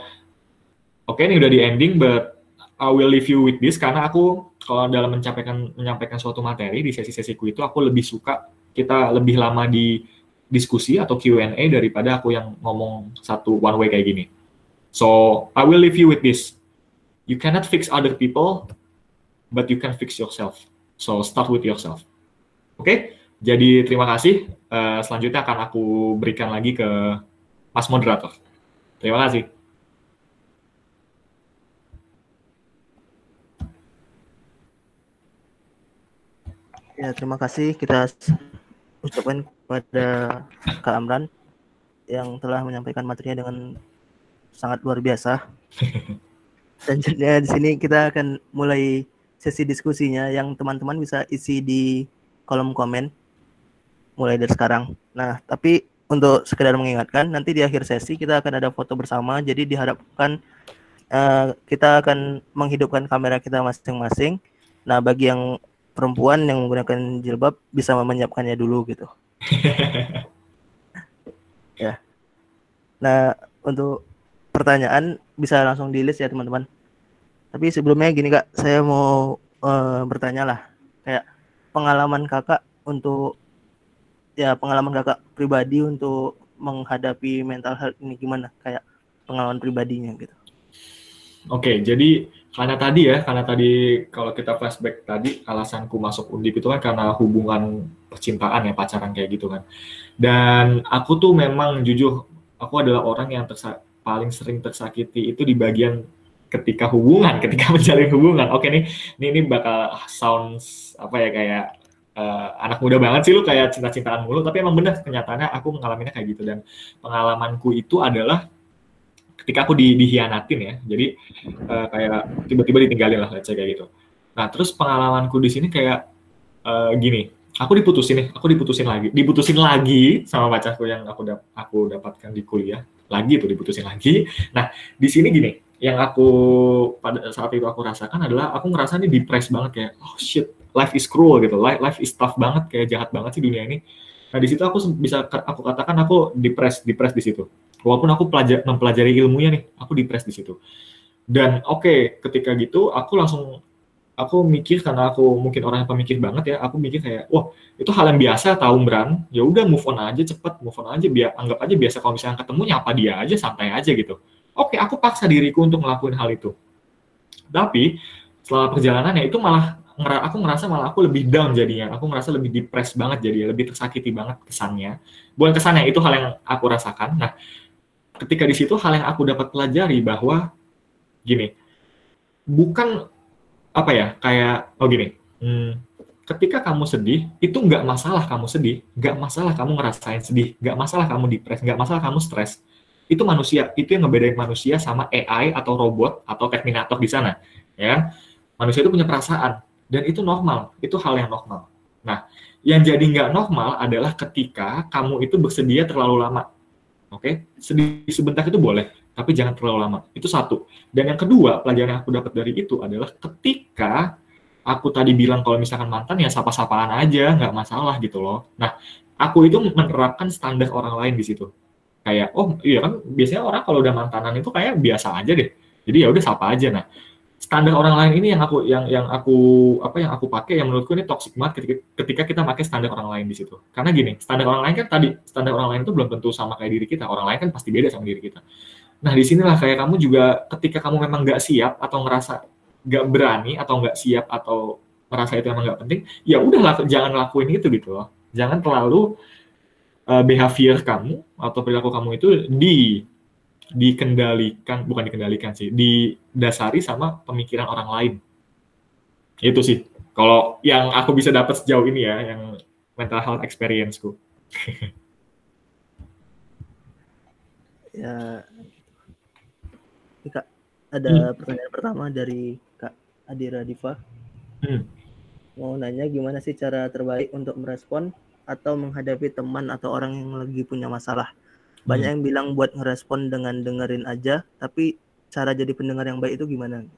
oke okay, ini udah di ending, but I will leave you with this karena aku kalau dalam menyampaikan menyampaikan suatu materi di sesi-sesiku itu aku lebih suka kita lebih lama di diskusi atau Q&A daripada aku yang ngomong satu one way kayak gini. So, I will leave you with this. You cannot fix other people, but you can fix yourself. So, start with yourself. Oke? Okay? Jadi terima kasih. Uh, selanjutnya akan aku berikan lagi ke Mas Moderator. Terima kasih. Ya, terima kasih kita ucapkan kepada Kak Amran yang telah menyampaikan materinya dengan sangat luar biasa. Selanjutnya di sini kita akan mulai sesi diskusinya yang teman-teman bisa isi di kolom komen mulai dari sekarang. Nah, tapi untuk sekedar mengingatkan, nanti di akhir sesi kita akan ada foto bersama, jadi diharapkan uh, kita akan menghidupkan kamera kita masing-masing. Nah, bagi yang perempuan yang menggunakan jilbab bisa menyiapkannya dulu gitu. ya. Nah, untuk pertanyaan bisa langsung di list ya teman-teman. Tapi sebelumnya gini kak, saya mau uh, bertanya lah, kayak pengalaman kakak untuk ya pengalaman kakak pribadi untuk menghadapi mental health ini gimana kayak pengalaman pribadinya gitu. Oke, jadi karena tadi ya, karena tadi kalau kita flashback tadi alasanku masuk Undip itu kan karena hubungan percintaan ya, pacaran kayak gitu kan. Dan aku tuh memang jujur, aku adalah orang yang tersa paling sering tersakiti itu di bagian ketika hubungan, ketika menjalin hubungan. Oke nih, ini, ini bakal sounds apa ya kayak uh, anak muda banget sih lu kayak cinta-cintaan mulu. Tapi emang bener kenyataannya aku mengalaminya kayak gitu. Dan pengalamanku itu adalah ketika aku di, dihianatin ya. Jadi uh, kayak tiba-tiba ditinggalin lah let's kayak gitu. Nah terus pengalamanku di sini kayak uh, gini. Aku diputusin nih aku diputusin lagi. Diputusin lagi sama pacarku yang aku dap aku dapatkan di kuliah. Lagi tuh diputusin lagi. Nah di sini gini yang aku pada saat itu aku rasakan adalah aku ngerasa nih depres banget kayak oh shit life is cruel gitu. Life, life is tough banget kayak jahat banget sih dunia ini. Nah di situ aku bisa aku katakan aku depres depres di situ. Walaupun aku pelajar mempelajari ilmunya nih aku depres di situ. Dan oke okay, ketika gitu aku langsung aku mikir karena aku mungkin orang yang pemikir banget ya aku mikir kayak wah itu hal yang biasa tahu Bran ya udah move on aja cepet move on aja biar anggap aja biasa kalau misalnya ketemu nyapa dia aja santai aja gitu oke okay, aku paksa diriku untuk ngelakuin hal itu. Tapi setelah perjalanannya itu malah aku ngerasa malah aku lebih down jadinya. Aku ngerasa lebih depressed banget jadi lebih tersakiti banget kesannya. Bukan kesannya itu hal yang aku rasakan. Nah ketika di situ hal yang aku dapat pelajari bahwa gini bukan apa ya kayak oh gini hmm, ketika kamu sedih itu nggak masalah kamu sedih nggak masalah kamu ngerasain sedih nggak masalah kamu depres nggak masalah kamu stres itu manusia itu yang ngebedain manusia sama AI atau robot atau Terminator di sana ya kan? Manusia itu punya perasaan dan itu normal itu hal yang normal. Nah yang jadi nggak normal adalah ketika kamu itu bersedia terlalu lama oke? Sedih sebentar itu boleh tapi jangan terlalu lama. Itu satu. Dan yang kedua pelajaran yang aku dapat dari itu adalah ketika aku tadi bilang kalau misalkan mantan ya sapa-sapaan aja nggak masalah gitu loh. Nah aku itu menerapkan standar orang lain di situ kayak oh iya kan biasanya orang kalau udah mantanan itu kayak biasa aja deh. Jadi ya udah sapa aja. Nah standar orang lain ini yang aku yang yang aku apa yang aku pakai yang menurutku ini toxic banget ketika, ketika kita pakai standar orang lain di situ. Karena gini standar orang lain kan tadi standar orang lain itu belum tentu sama kayak diri kita. Orang lain kan pasti beda sama diri kita. Nah di sinilah kayak kamu juga ketika kamu memang nggak siap atau ngerasa nggak berani atau nggak siap atau merasa itu emang nggak penting ya udahlah jangan lakuin itu gitu loh. Jangan terlalu uh, behavior kamu atau perilaku kamu itu di dikendalikan bukan dikendalikan sih didasari sama pemikiran orang lain. Itu sih. Kalau yang aku bisa dapat sejauh ini ya yang mental health experienceku. Ya. Ini kak ada Hmm. pertanyaan pertama dari kak Adira Diva. Hmm. mau nanya gimana sih cara terbaik untuk merespon atau menghadapi teman atau orang yang lagi punya masalah. Banyak yang bilang buat ngerespon dengan dengerin aja tapi cara jadi pendengar yang baik itu gimana?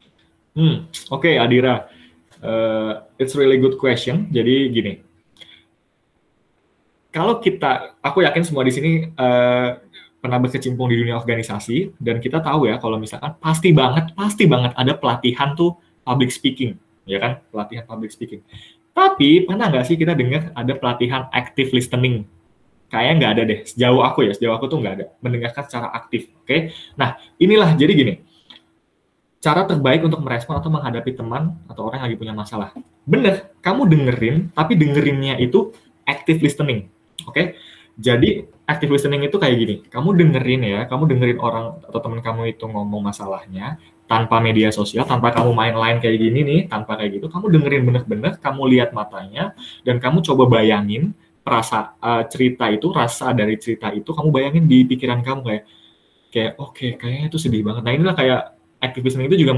Hmm, oke Adira, Uh, it's really good question. Jadi gini, kalau kita, aku yakin semua di sini uh, pernah berkecimpung di dunia organisasi dan kita tahu ya kalau misalkan pasti banget, pasti banget ada pelatihan tuh public speaking, ya kan, pelatihan public speaking. Tapi pernah nggak sih kita dengar ada pelatihan active listening? Kayaknya nggak ada deh. Sejauh aku ya, sejauh aku tuh nggak ada. Mendengarkan secara aktif, oke? Nah, inilah jadi gini cara terbaik untuk merespon atau menghadapi teman atau orang yang lagi punya masalah. Bener, kamu dengerin, tapi dengerinnya itu active listening. Oke? Okay? Jadi active listening itu kayak gini, kamu dengerin ya, kamu dengerin orang atau teman kamu itu ngomong masalahnya tanpa media sosial, tanpa kamu main lain kayak gini nih, tanpa kayak gitu, kamu dengerin bener-bener, kamu lihat matanya, dan kamu coba bayangin perasa uh, cerita itu, rasa dari cerita itu, kamu bayangin di pikiran kamu kayak, kayak oke, okay, kayaknya itu sedih banget. Nah inilah kayak listening itu juga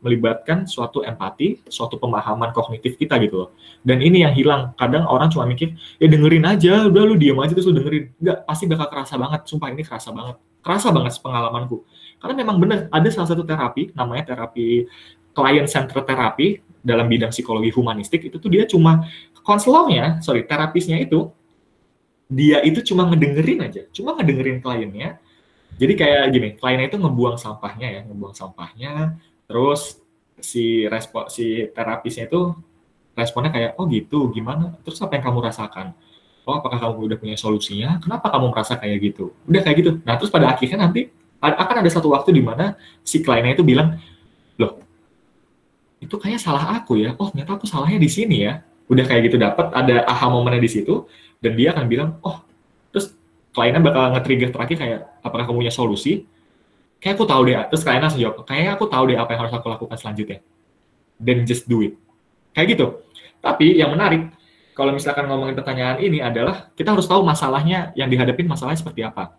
melibatkan suatu empati, suatu pemahaman kognitif kita gitu loh. Dan ini yang hilang. Kadang orang cuma mikir, ya dengerin aja, udah lu diem aja terus lu dengerin. Enggak, pasti bakal kerasa banget. Sumpah ini kerasa banget. Kerasa banget pengalamanku. Karena memang benar, ada salah satu terapi, namanya terapi client center terapi dalam bidang psikologi humanistik, itu tuh dia cuma, konselornya, sorry, terapisnya itu, dia itu cuma ngedengerin aja. Cuma ngedengerin kliennya, jadi kayak gini, kliennya itu ngebuang sampahnya ya, ngebuang sampahnya, terus si respon si terapisnya itu responnya kayak oh gitu, gimana? Terus apa yang kamu rasakan? Oh apakah kamu udah punya solusinya? Kenapa kamu merasa kayak gitu? Udah kayak gitu. Nah terus pada akhirnya nanti akan ada satu waktu di mana si kliennya itu bilang, loh itu kayaknya salah aku ya. Oh ternyata aku salahnya di sini ya. Udah kayak gitu dapat ada aha momennya di situ dan dia akan bilang, oh kliennya bakal nge-trigger terakhir kayak apakah kamu punya solusi? Kayak aku tahu deh terus kliennya langsung jawab kayaknya aku tahu deh apa yang harus aku lakukan selanjutnya. Then just do it. Kayak gitu. Tapi yang menarik kalau misalkan ngomongin pertanyaan ini adalah kita harus tahu masalahnya yang dihadapin masalahnya seperti apa.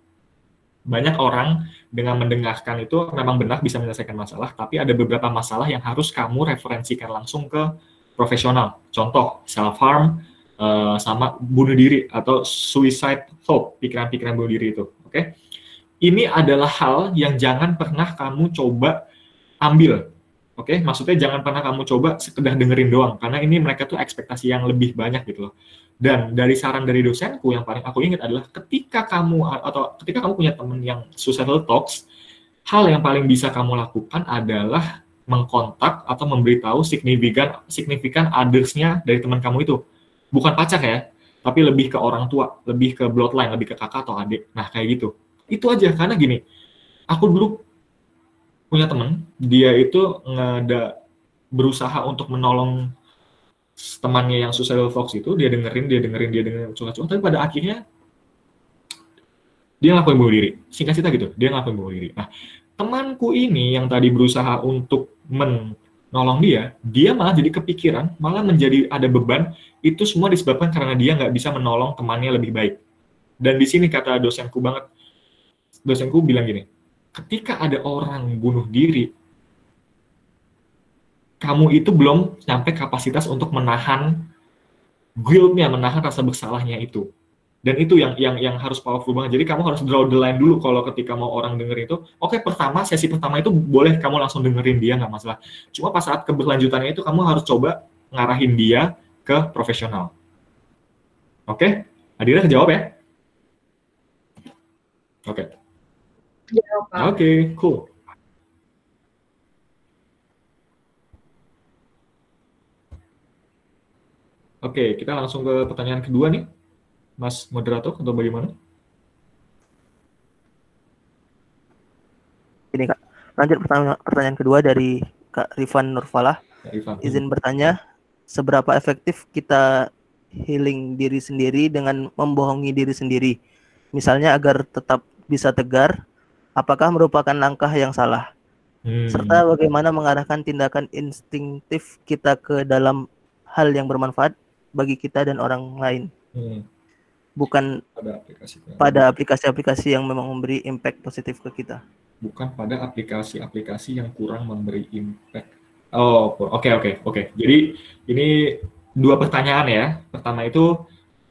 Banyak orang dengan mendengarkan itu memang benar bisa menyelesaikan masalah tapi ada beberapa masalah yang harus kamu referensikan langsung ke profesional contoh self harm Uh, sama bunuh diri atau suicide thought, pikiran-pikiran bunuh diri itu. Oke, okay? ini adalah hal yang jangan pernah kamu coba ambil. Oke, okay? maksudnya jangan pernah kamu coba sekedar dengerin doang, karena ini mereka tuh ekspektasi yang lebih banyak gitu loh. Dan dari saran dari dosenku yang paling aku ingat adalah ketika kamu atau ketika kamu punya teman yang suicidal talks, hal yang paling bisa kamu lakukan adalah mengkontak atau memberitahu signifikan signifikan others-nya dari teman kamu itu bukan pacar ya, tapi lebih ke orang tua, lebih ke bloodline, lebih ke kakak atau adik. Nah, kayak gitu. Itu aja, karena gini, aku dulu punya temen, dia itu ngada berusaha untuk menolong temannya yang suicidal fox itu dia dengerin dia dengerin dia dengerin curhat-curhat tapi pada akhirnya dia ngelakuin bunuh diri. Singkat cerita gitu dia ngelakuin bunuh diri. Nah temanku ini yang tadi berusaha untuk menolong dia dia malah jadi kepikiran malah menjadi ada beban. Itu semua disebabkan karena dia nggak bisa menolong temannya lebih baik. Dan di sini kata dosenku banget. Dosenku bilang gini ketika ada orang bunuh diri kamu itu belum sampai kapasitas untuk menahan guilt-nya, menahan rasa bersalahnya itu. Dan itu yang yang yang harus powerful banget. Jadi kamu harus draw the line dulu kalau ketika mau orang denger itu. Oke, okay, pertama sesi pertama itu boleh kamu langsung dengerin dia nggak masalah. Cuma pas saat keberlanjutannya itu kamu harus coba ngarahin dia ke profesional. Oke? Okay? Adira kejawab ya? Oke. Okay. Oke, okay, cool. Oke, kita langsung ke pertanyaan kedua nih, Mas moderator atau bagaimana? Ini Kak, lanjut pertanyaan, pertanyaan kedua dari Kak Rifan Nurfalah. Rifan. Izin bertanya, seberapa efektif kita healing diri sendiri dengan membohongi diri sendiri? Misalnya agar tetap bisa tegar, apakah merupakan langkah yang salah? Hmm. Serta bagaimana mengarahkan tindakan instingtif kita ke dalam hal yang bermanfaat bagi kita dan orang lain. Hmm. Bukan pada aplikasi-aplikasi yang memang memberi impact positif ke kita. Bukan pada aplikasi-aplikasi yang kurang memberi impact. Oh, oke okay, oke okay, oke. Okay. Jadi ini dua pertanyaan ya. Pertama itu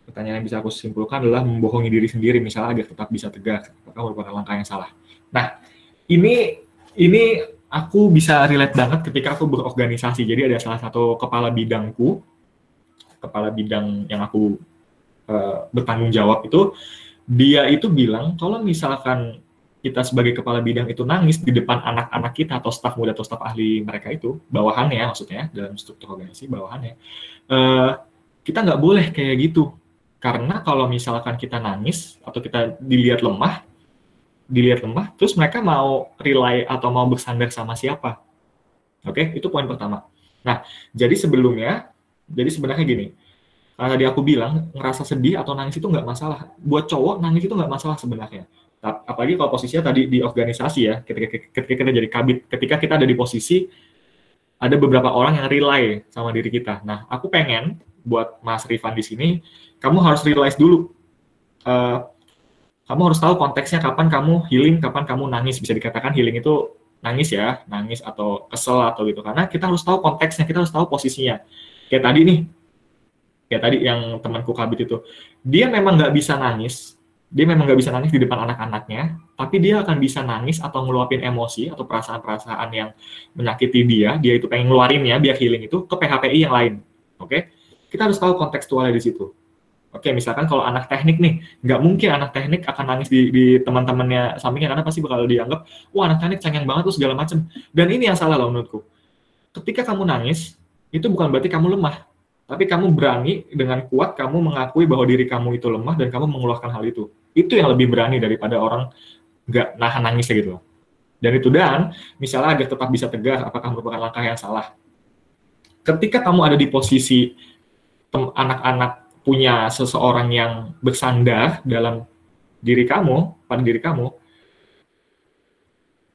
pertanyaan yang bisa aku simpulkan adalah membohongi diri sendiri misalnya agar tetap bisa tegak. Apakah merupakan langkah yang salah? Nah, ini ini aku bisa relate banget ketika aku berorganisasi. Jadi ada salah satu kepala bidangku kepala bidang yang aku uh, bertanggung jawab itu dia itu bilang kalau misalkan kita sebagai kepala bidang itu nangis di depan anak-anak kita atau staf muda atau staf ahli mereka itu bawahannya maksudnya dalam struktur organisasi bawahannya uh, kita nggak boleh kayak gitu karena kalau misalkan kita nangis atau kita dilihat lemah dilihat lemah terus mereka mau rely atau mau bersandar sama siapa oke okay? itu poin pertama nah jadi sebelumnya jadi sebenarnya gini, karena tadi aku bilang ngerasa sedih atau nangis itu nggak masalah. Buat cowok nangis itu nggak masalah sebenarnya. Apalagi kalau posisinya tadi di organisasi ya, ketika, ketika kita jadi kabit, ketika kita ada di posisi ada beberapa orang yang rely sama diri kita. Nah, aku pengen buat Mas Rifan di sini, kamu harus realize dulu. Uh, kamu harus tahu konteksnya kapan kamu healing, kapan kamu nangis. Bisa dikatakan healing itu nangis ya, nangis atau kesel atau gitu. Karena kita harus tahu konteksnya, kita harus tahu posisinya kayak tadi nih kayak tadi yang temanku kabit itu dia memang nggak bisa nangis dia memang nggak bisa nangis di depan anak-anaknya tapi dia akan bisa nangis atau ngeluapin emosi atau perasaan-perasaan yang menyakiti dia dia itu pengen ngeluarinnya biar healing itu ke PHPI yang lain oke okay? kita harus tahu kontekstualnya di situ Oke, misalkan kalau anak teknik nih, nggak mungkin anak teknik akan nangis di, di teman-temannya sampingnya karena pasti bakal dianggap, wah anak teknik cengeng banget tuh segala macem. Dan ini yang salah loh menurutku. Ketika kamu nangis, itu bukan berarti kamu lemah. Tapi kamu berani dengan kuat kamu mengakui bahwa diri kamu itu lemah dan kamu mengeluarkan hal itu. Itu yang lebih berani daripada orang nggak nahan nangis gitu. Dan itu dan misalnya agar tetap bisa tegar apakah merupakan langkah yang salah. Ketika kamu ada di posisi anak-anak punya seseorang yang bersandar dalam diri kamu, pada diri kamu,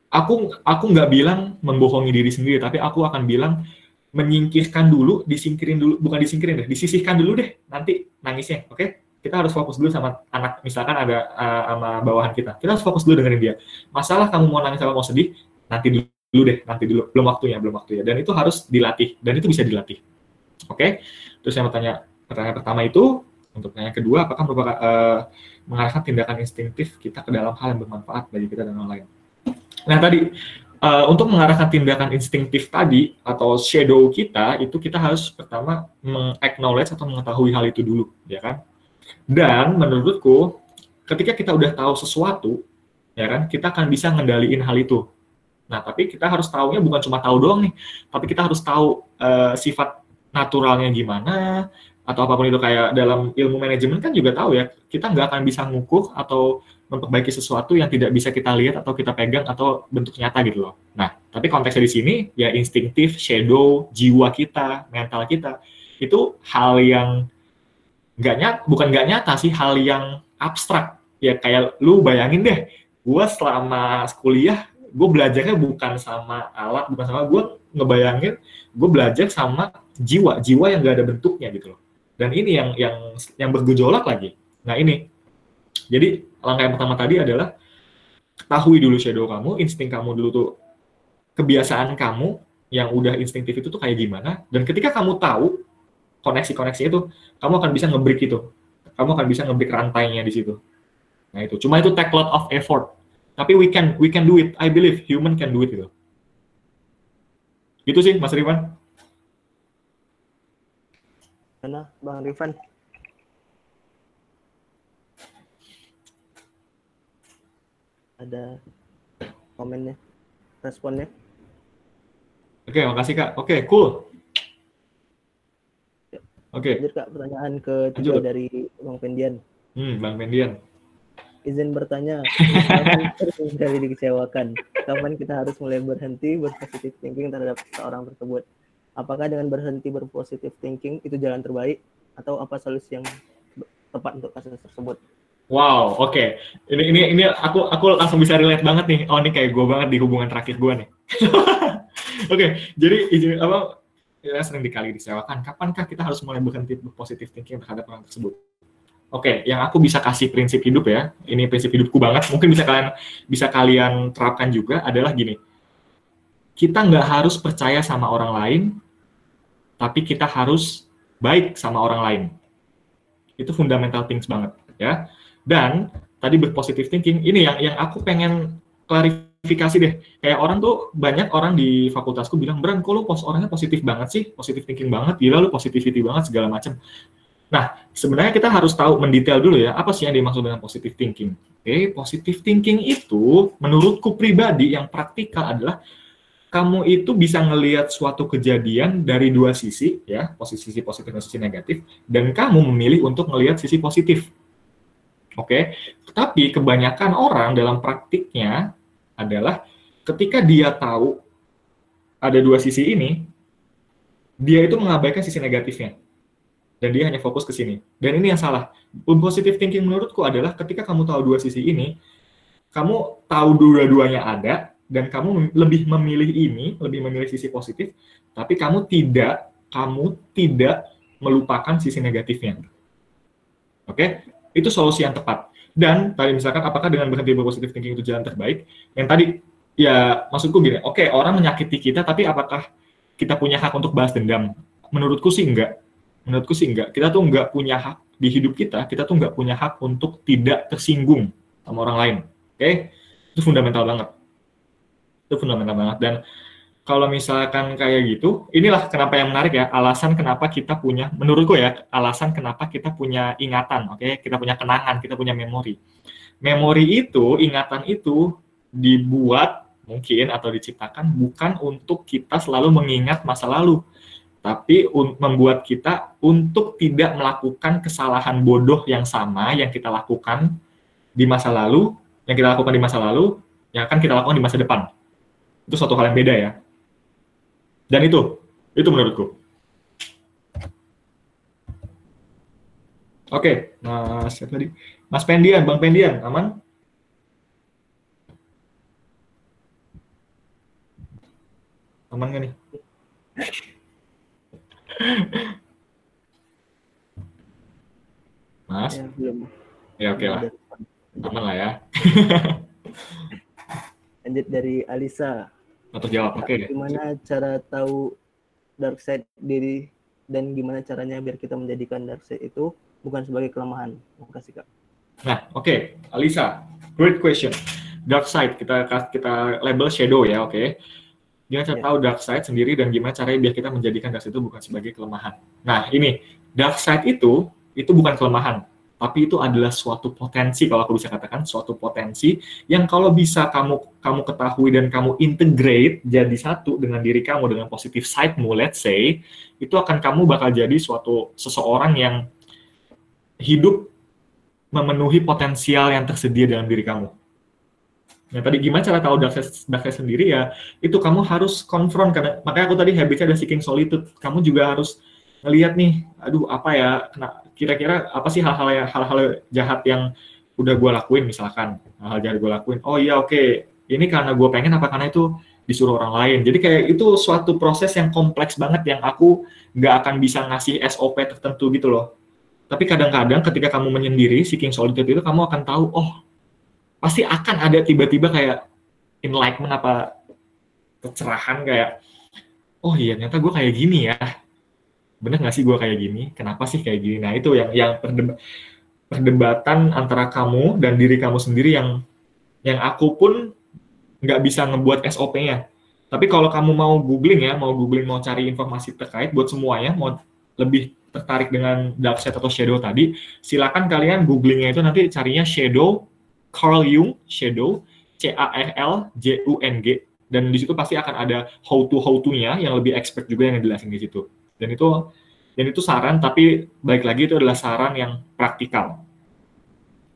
aku aku nggak bilang membohongi diri sendiri, tapi aku akan bilang menyingkirkan dulu, disingkirin dulu, bukan disingkirin deh, disisihkan dulu deh nanti nangisnya, oke? Okay? Kita harus fokus dulu sama anak, misalkan ada uh, sama bawahan kita. Kita harus fokus dulu dengerin dia. Masalah kamu mau nangis atau mau sedih, nanti dulu deh, nanti dulu. Belum waktunya, belum waktunya. Dan itu harus dilatih, dan itu bisa dilatih. Oke? Okay? Terus yang bertanya, pertanyaan pertama itu, untuk pertanyaan kedua, apakah merupakan uh, mengarahkan tindakan instingtif kita ke dalam hal yang bermanfaat bagi kita dan orang lain? Nah tadi uh, untuk mengarahkan tindakan instingtif tadi atau shadow kita itu kita harus pertama mengaknowledge atau mengetahui hal itu dulu ya kan dan menurutku ketika kita udah tahu sesuatu ya kan kita akan bisa ngendaliin hal itu nah tapi kita harus tahunya bukan cuma tahu doang nih tapi kita harus tahu uh, sifat naturalnya gimana atau apa pun itu kayak dalam ilmu manajemen kan juga tahu ya kita nggak akan bisa ngukur atau memperbaiki sesuatu yang tidak bisa kita lihat atau kita pegang atau bentuk nyata gitu loh. Nah, tapi konteksnya di sini ya instingtif, shadow, jiwa kita, mental kita itu hal yang nggak nyata, bukan nggak nyata sih, hal yang abstrak. Ya kayak lu bayangin deh, gue selama kuliah, gue belajarnya bukan sama alat, bukan sama gue ngebayangin, gue belajar sama jiwa, jiwa yang gak ada bentuknya gitu loh. Dan ini yang yang yang bergejolak lagi. Nah ini, jadi langkah yang pertama tadi adalah ketahui dulu shadow kamu, insting kamu dulu tuh kebiasaan kamu yang udah instinktif itu tuh kayak gimana. Dan ketika kamu tahu koneksi-koneksi itu kamu akan bisa ngebreak itu. Kamu akan bisa ngebreak rantainya di situ. Nah itu. Cuma itu take lot of effort. Tapi we can we can do it. I believe human can do it gitu. Gitu sih Mas Rifan mana Bang Rifan ada komennya responnya Oke, makasih Kak. Oke, cool. Oke. Lanjut Kak, pertanyaan ketiga Lanjut. dari Bang Pendian. Hmm, Bang Mendian. Izin bertanya, kali dikecewakan, kapan kita harus mulai berhenti berpositif thinking terhadap seorang tersebut? Apakah dengan berhenti berpositif thinking itu jalan terbaik atau apa solusi yang tepat untuk kasus tersebut? Wow, oke. Ini ini ini aku aku langsung bisa relate banget nih. Oh, ini kayak gue banget di hubungan terakhir gue nih. oke, jadi izin apa ya sering dikali disewakan. Kapankah kita harus mulai berhenti berpositif thinking terhadap orang tersebut? Oke, yang aku bisa kasih prinsip hidup ya. Ini prinsip hidupku banget. Mungkin bisa kalian bisa kalian terapkan juga adalah gini. Kita nggak harus percaya sama orang lain, tapi kita harus baik sama orang lain. Itu fundamental things banget ya. Dan tadi berpositif thinking ini yang yang aku pengen klarifikasi deh. Kayak orang tuh banyak orang di fakultasku bilang, "Bran, kok lu pos orangnya positif banget sih? Positif thinking banget, gila lu positivity banget segala macam." Nah, sebenarnya kita harus tahu mendetail dulu ya, apa sih yang dimaksud dengan positive thinking. Oke, positive thinking itu menurutku pribadi yang praktikal adalah kamu itu bisa ngelihat suatu kejadian dari dua sisi ya, posisi sisi positif dan sisi negatif dan kamu memilih untuk ngelihat sisi positif. Oke, tapi kebanyakan orang dalam praktiknya adalah ketika dia tahu ada dua sisi ini, dia itu mengabaikan sisi negatifnya. Dan dia hanya fokus ke sini. Dan ini yang salah. Positive thinking menurutku adalah ketika kamu tahu dua sisi ini, kamu tahu dua-duanya ada, dan kamu lebih memilih ini, lebih memilih sisi positif, tapi kamu tidak, kamu tidak melupakan sisi negatifnya. Oke? itu solusi yang tepat. Dan tadi misalkan apakah dengan berhenti berpositif thinking itu jalan terbaik? Yang tadi ya maksudku gini, oke orang menyakiti kita tapi apakah kita punya hak untuk balas dendam? Menurutku sih enggak. Menurutku sih enggak. Kita tuh enggak punya hak di hidup kita, kita tuh enggak punya hak untuk tidak tersinggung sama orang lain. Oke? Itu fundamental banget. Itu fundamental banget dan kalau misalkan kayak gitu, inilah kenapa yang menarik ya, alasan kenapa kita punya, menurutku ya, alasan kenapa kita punya ingatan, oke, okay? kita punya kenangan, kita punya memori. Memori itu, ingatan itu dibuat mungkin atau diciptakan bukan untuk kita selalu mengingat masa lalu, tapi membuat kita untuk tidak melakukan kesalahan bodoh yang sama yang kita lakukan di masa lalu, yang kita lakukan di masa lalu, yang akan kita lakukan di masa depan. Itu suatu hal yang beda ya. Dan itu, itu menurutku. Oke, Mas siapa tadi? Mas Pendian, Bang Pendian, aman? Aman gak nih? Mas? Ya, belum. Ya oke lah. Aman lah ya. Lanjut dari Alisa. Atau jawab, oke. Okay. Gimana cara tahu dark side diri dan gimana caranya biar kita menjadikan dark side itu bukan sebagai kelemahan? Terima kasih kak. Nah, oke, okay. Alisa, great question. Dark side kita kita label shadow ya, oke. Okay. Gimana cara yeah. tahu dark side sendiri dan gimana caranya biar kita menjadikan dark side itu bukan sebagai kelemahan? Nah, ini dark side itu itu bukan kelemahan, tapi itu adalah suatu potensi kalau aku bisa katakan suatu potensi yang kalau bisa kamu kamu ketahui dan kamu integrate jadi satu dengan diri kamu dengan positif side-mu let's say itu akan kamu bakal jadi suatu seseorang yang hidup memenuhi potensial yang tersedia dalam diri kamu. Nah tadi gimana cara tahu dark side, dark side sendiri ya itu kamu harus confront karena makanya aku tadi habitnya ada seeking solitude kamu juga harus ngelihat nih, aduh apa ya, kira-kira apa sih hal-hal yang hal-hal jahat yang udah gue lakuin misalkan hal-hal jahat gue lakuin. Oh iya oke, okay. ini karena gue pengen apa karena itu disuruh orang lain. Jadi kayak itu suatu proses yang kompleks banget yang aku nggak akan bisa ngasih SOP tertentu gitu loh. Tapi kadang-kadang ketika kamu menyendiri seeking solitude itu kamu akan tahu oh pasti akan ada tiba-tiba kayak enlightenment apa kecerahan kayak oh iya ternyata gue kayak gini ya bener gak sih gue kayak gini? Kenapa sih kayak gini? Nah itu yang yang perdeba perdebatan antara kamu dan diri kamu sendiri yang yang aku pun nggak bisa ngebuat SOP-nya tapi kalau kamu mau googling ya mau googling mau cari informasi terkait buat semuanya mau lebih tertarik dengan dark atau shadow tadi silakan kalian googlingnya itu nanti carinya shadow Carl Jung shadow C A R L J U N G. Dan di situ pasti akan ada how to how to-nya yang lebih expert juga yang dijelasin di situ. Dan itu dan itu saran tapi baik lagi itu adalah saran yang praktikal.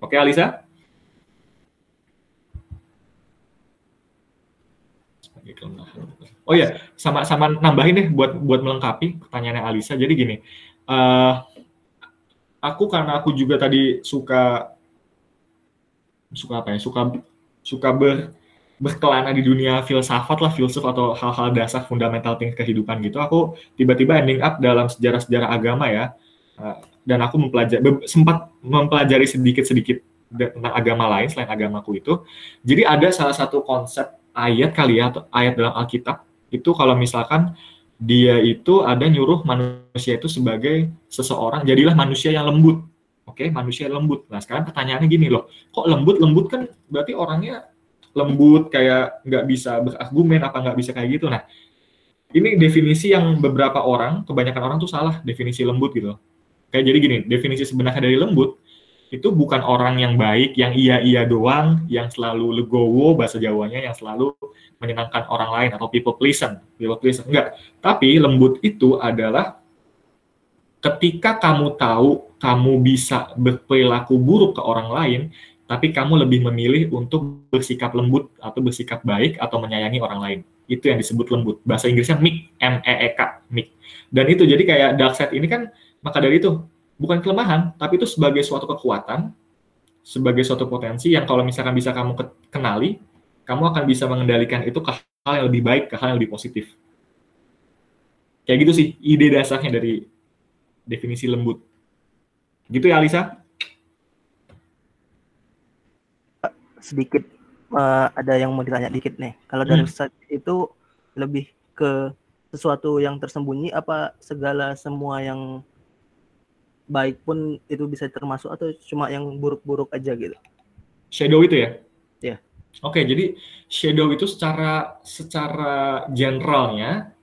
Oke, Alisa? Oh ya, sama sama nambahin deh buat buat melengkapi pertanyaannya Alisa. Jadi gini, uh, aku karena aku juga tadi suka suka apa ya? Suka suka ber berkelana di dunia filsafat lah, filsuf atau hal-hal dasar fundamental tingkat kehidupan gitu, aku tiba-tiba ending up dalam sejarah-sejarah agama ya, eh, dan aku mempelajari sempat mempelajari sedikit-sedikit tentang agama lain selain agamaku itu. Jadi ada salah satu konsep ayat kali ya, atau ayat dalam Alkitab itu kalau misalkan dia itu ada nyuruh manusia itu sebagai seseorang jadilah manusia yang lembut. Oke, manusia lembut. Nah, sekarang pertanyaannya gini loh, kok lembut? Lembut kan berarti orangnya lembut kayak nggak bisa berargumen apa nggak bisa kayak gitu. Nah ini definisi yang beberapa orang kebanyakan orang tuh salah definisi lembut gitu. Kayak jadi gini definisi sebenarnya dari lembut itu bukan orang yang baik yang iya iya doang yang selalu legowo bahasa Jawanya yang selalu menyenangkan orang lain atau people pleaser people pleaser. Enggak tapi lembut itu adalah ketika kamu tahu kamu bisa berperilaku buruk ke orang lain tapi kamu lebih memilih untuk bersikap lembut atau bersikap baik atau menyayangi orang lain. Itu yang disebut lembut. Bahasa Inggrisnya meek, M E E K, meek. Dan itu jadi kayak dark side ini kan maka dari itu bukan kelemahan, tapi itu sebagai suatu kekuatan, sebagai suatu potensi yang kalau misalkan bisa kamu kenali, kamu akan bisa mengendalikan itu ke hal yang lebih baik, ke hal yang lebih positif. Kayak gitu sih ide dasarnya dari definisi lembut. Gitu ya Alisa? Sedikit uh, ada yang mau ditanya dikit nih. Kalau dari hmm. itu lebih ke sesuatu yang tersembunyi apa segala semua yang baik pun itu bisa termasuk atau cuma yang buruk-buruk aja gitu? Shadow itu ya? Iya. Yeah. Oke, okay, jadi shadow itu secara secara generalnya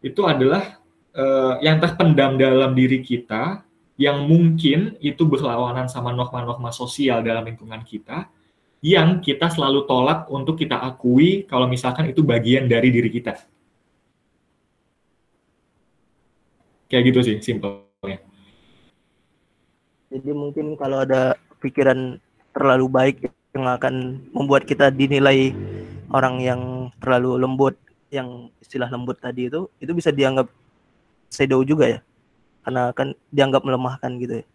itu adalah uh, yang terpendam dalam diri kita yang mungkin itu berlawanan sama norma-norma sosial dalam lingkungan kita yang kita selalu tolak untuk kita akui kalau misalkan itu bagian dari diri kita. Kayak gitu sih, simpelnya. Jadi mungkin kalau ada pikiran terlalu baik yang akan membuat kita dinilai orang yang terlalu lembut, yang istilah lembut tadi itu, itu bisa dianggap shadow juga ya? Karena kan dianggap melemahkan gitu ya?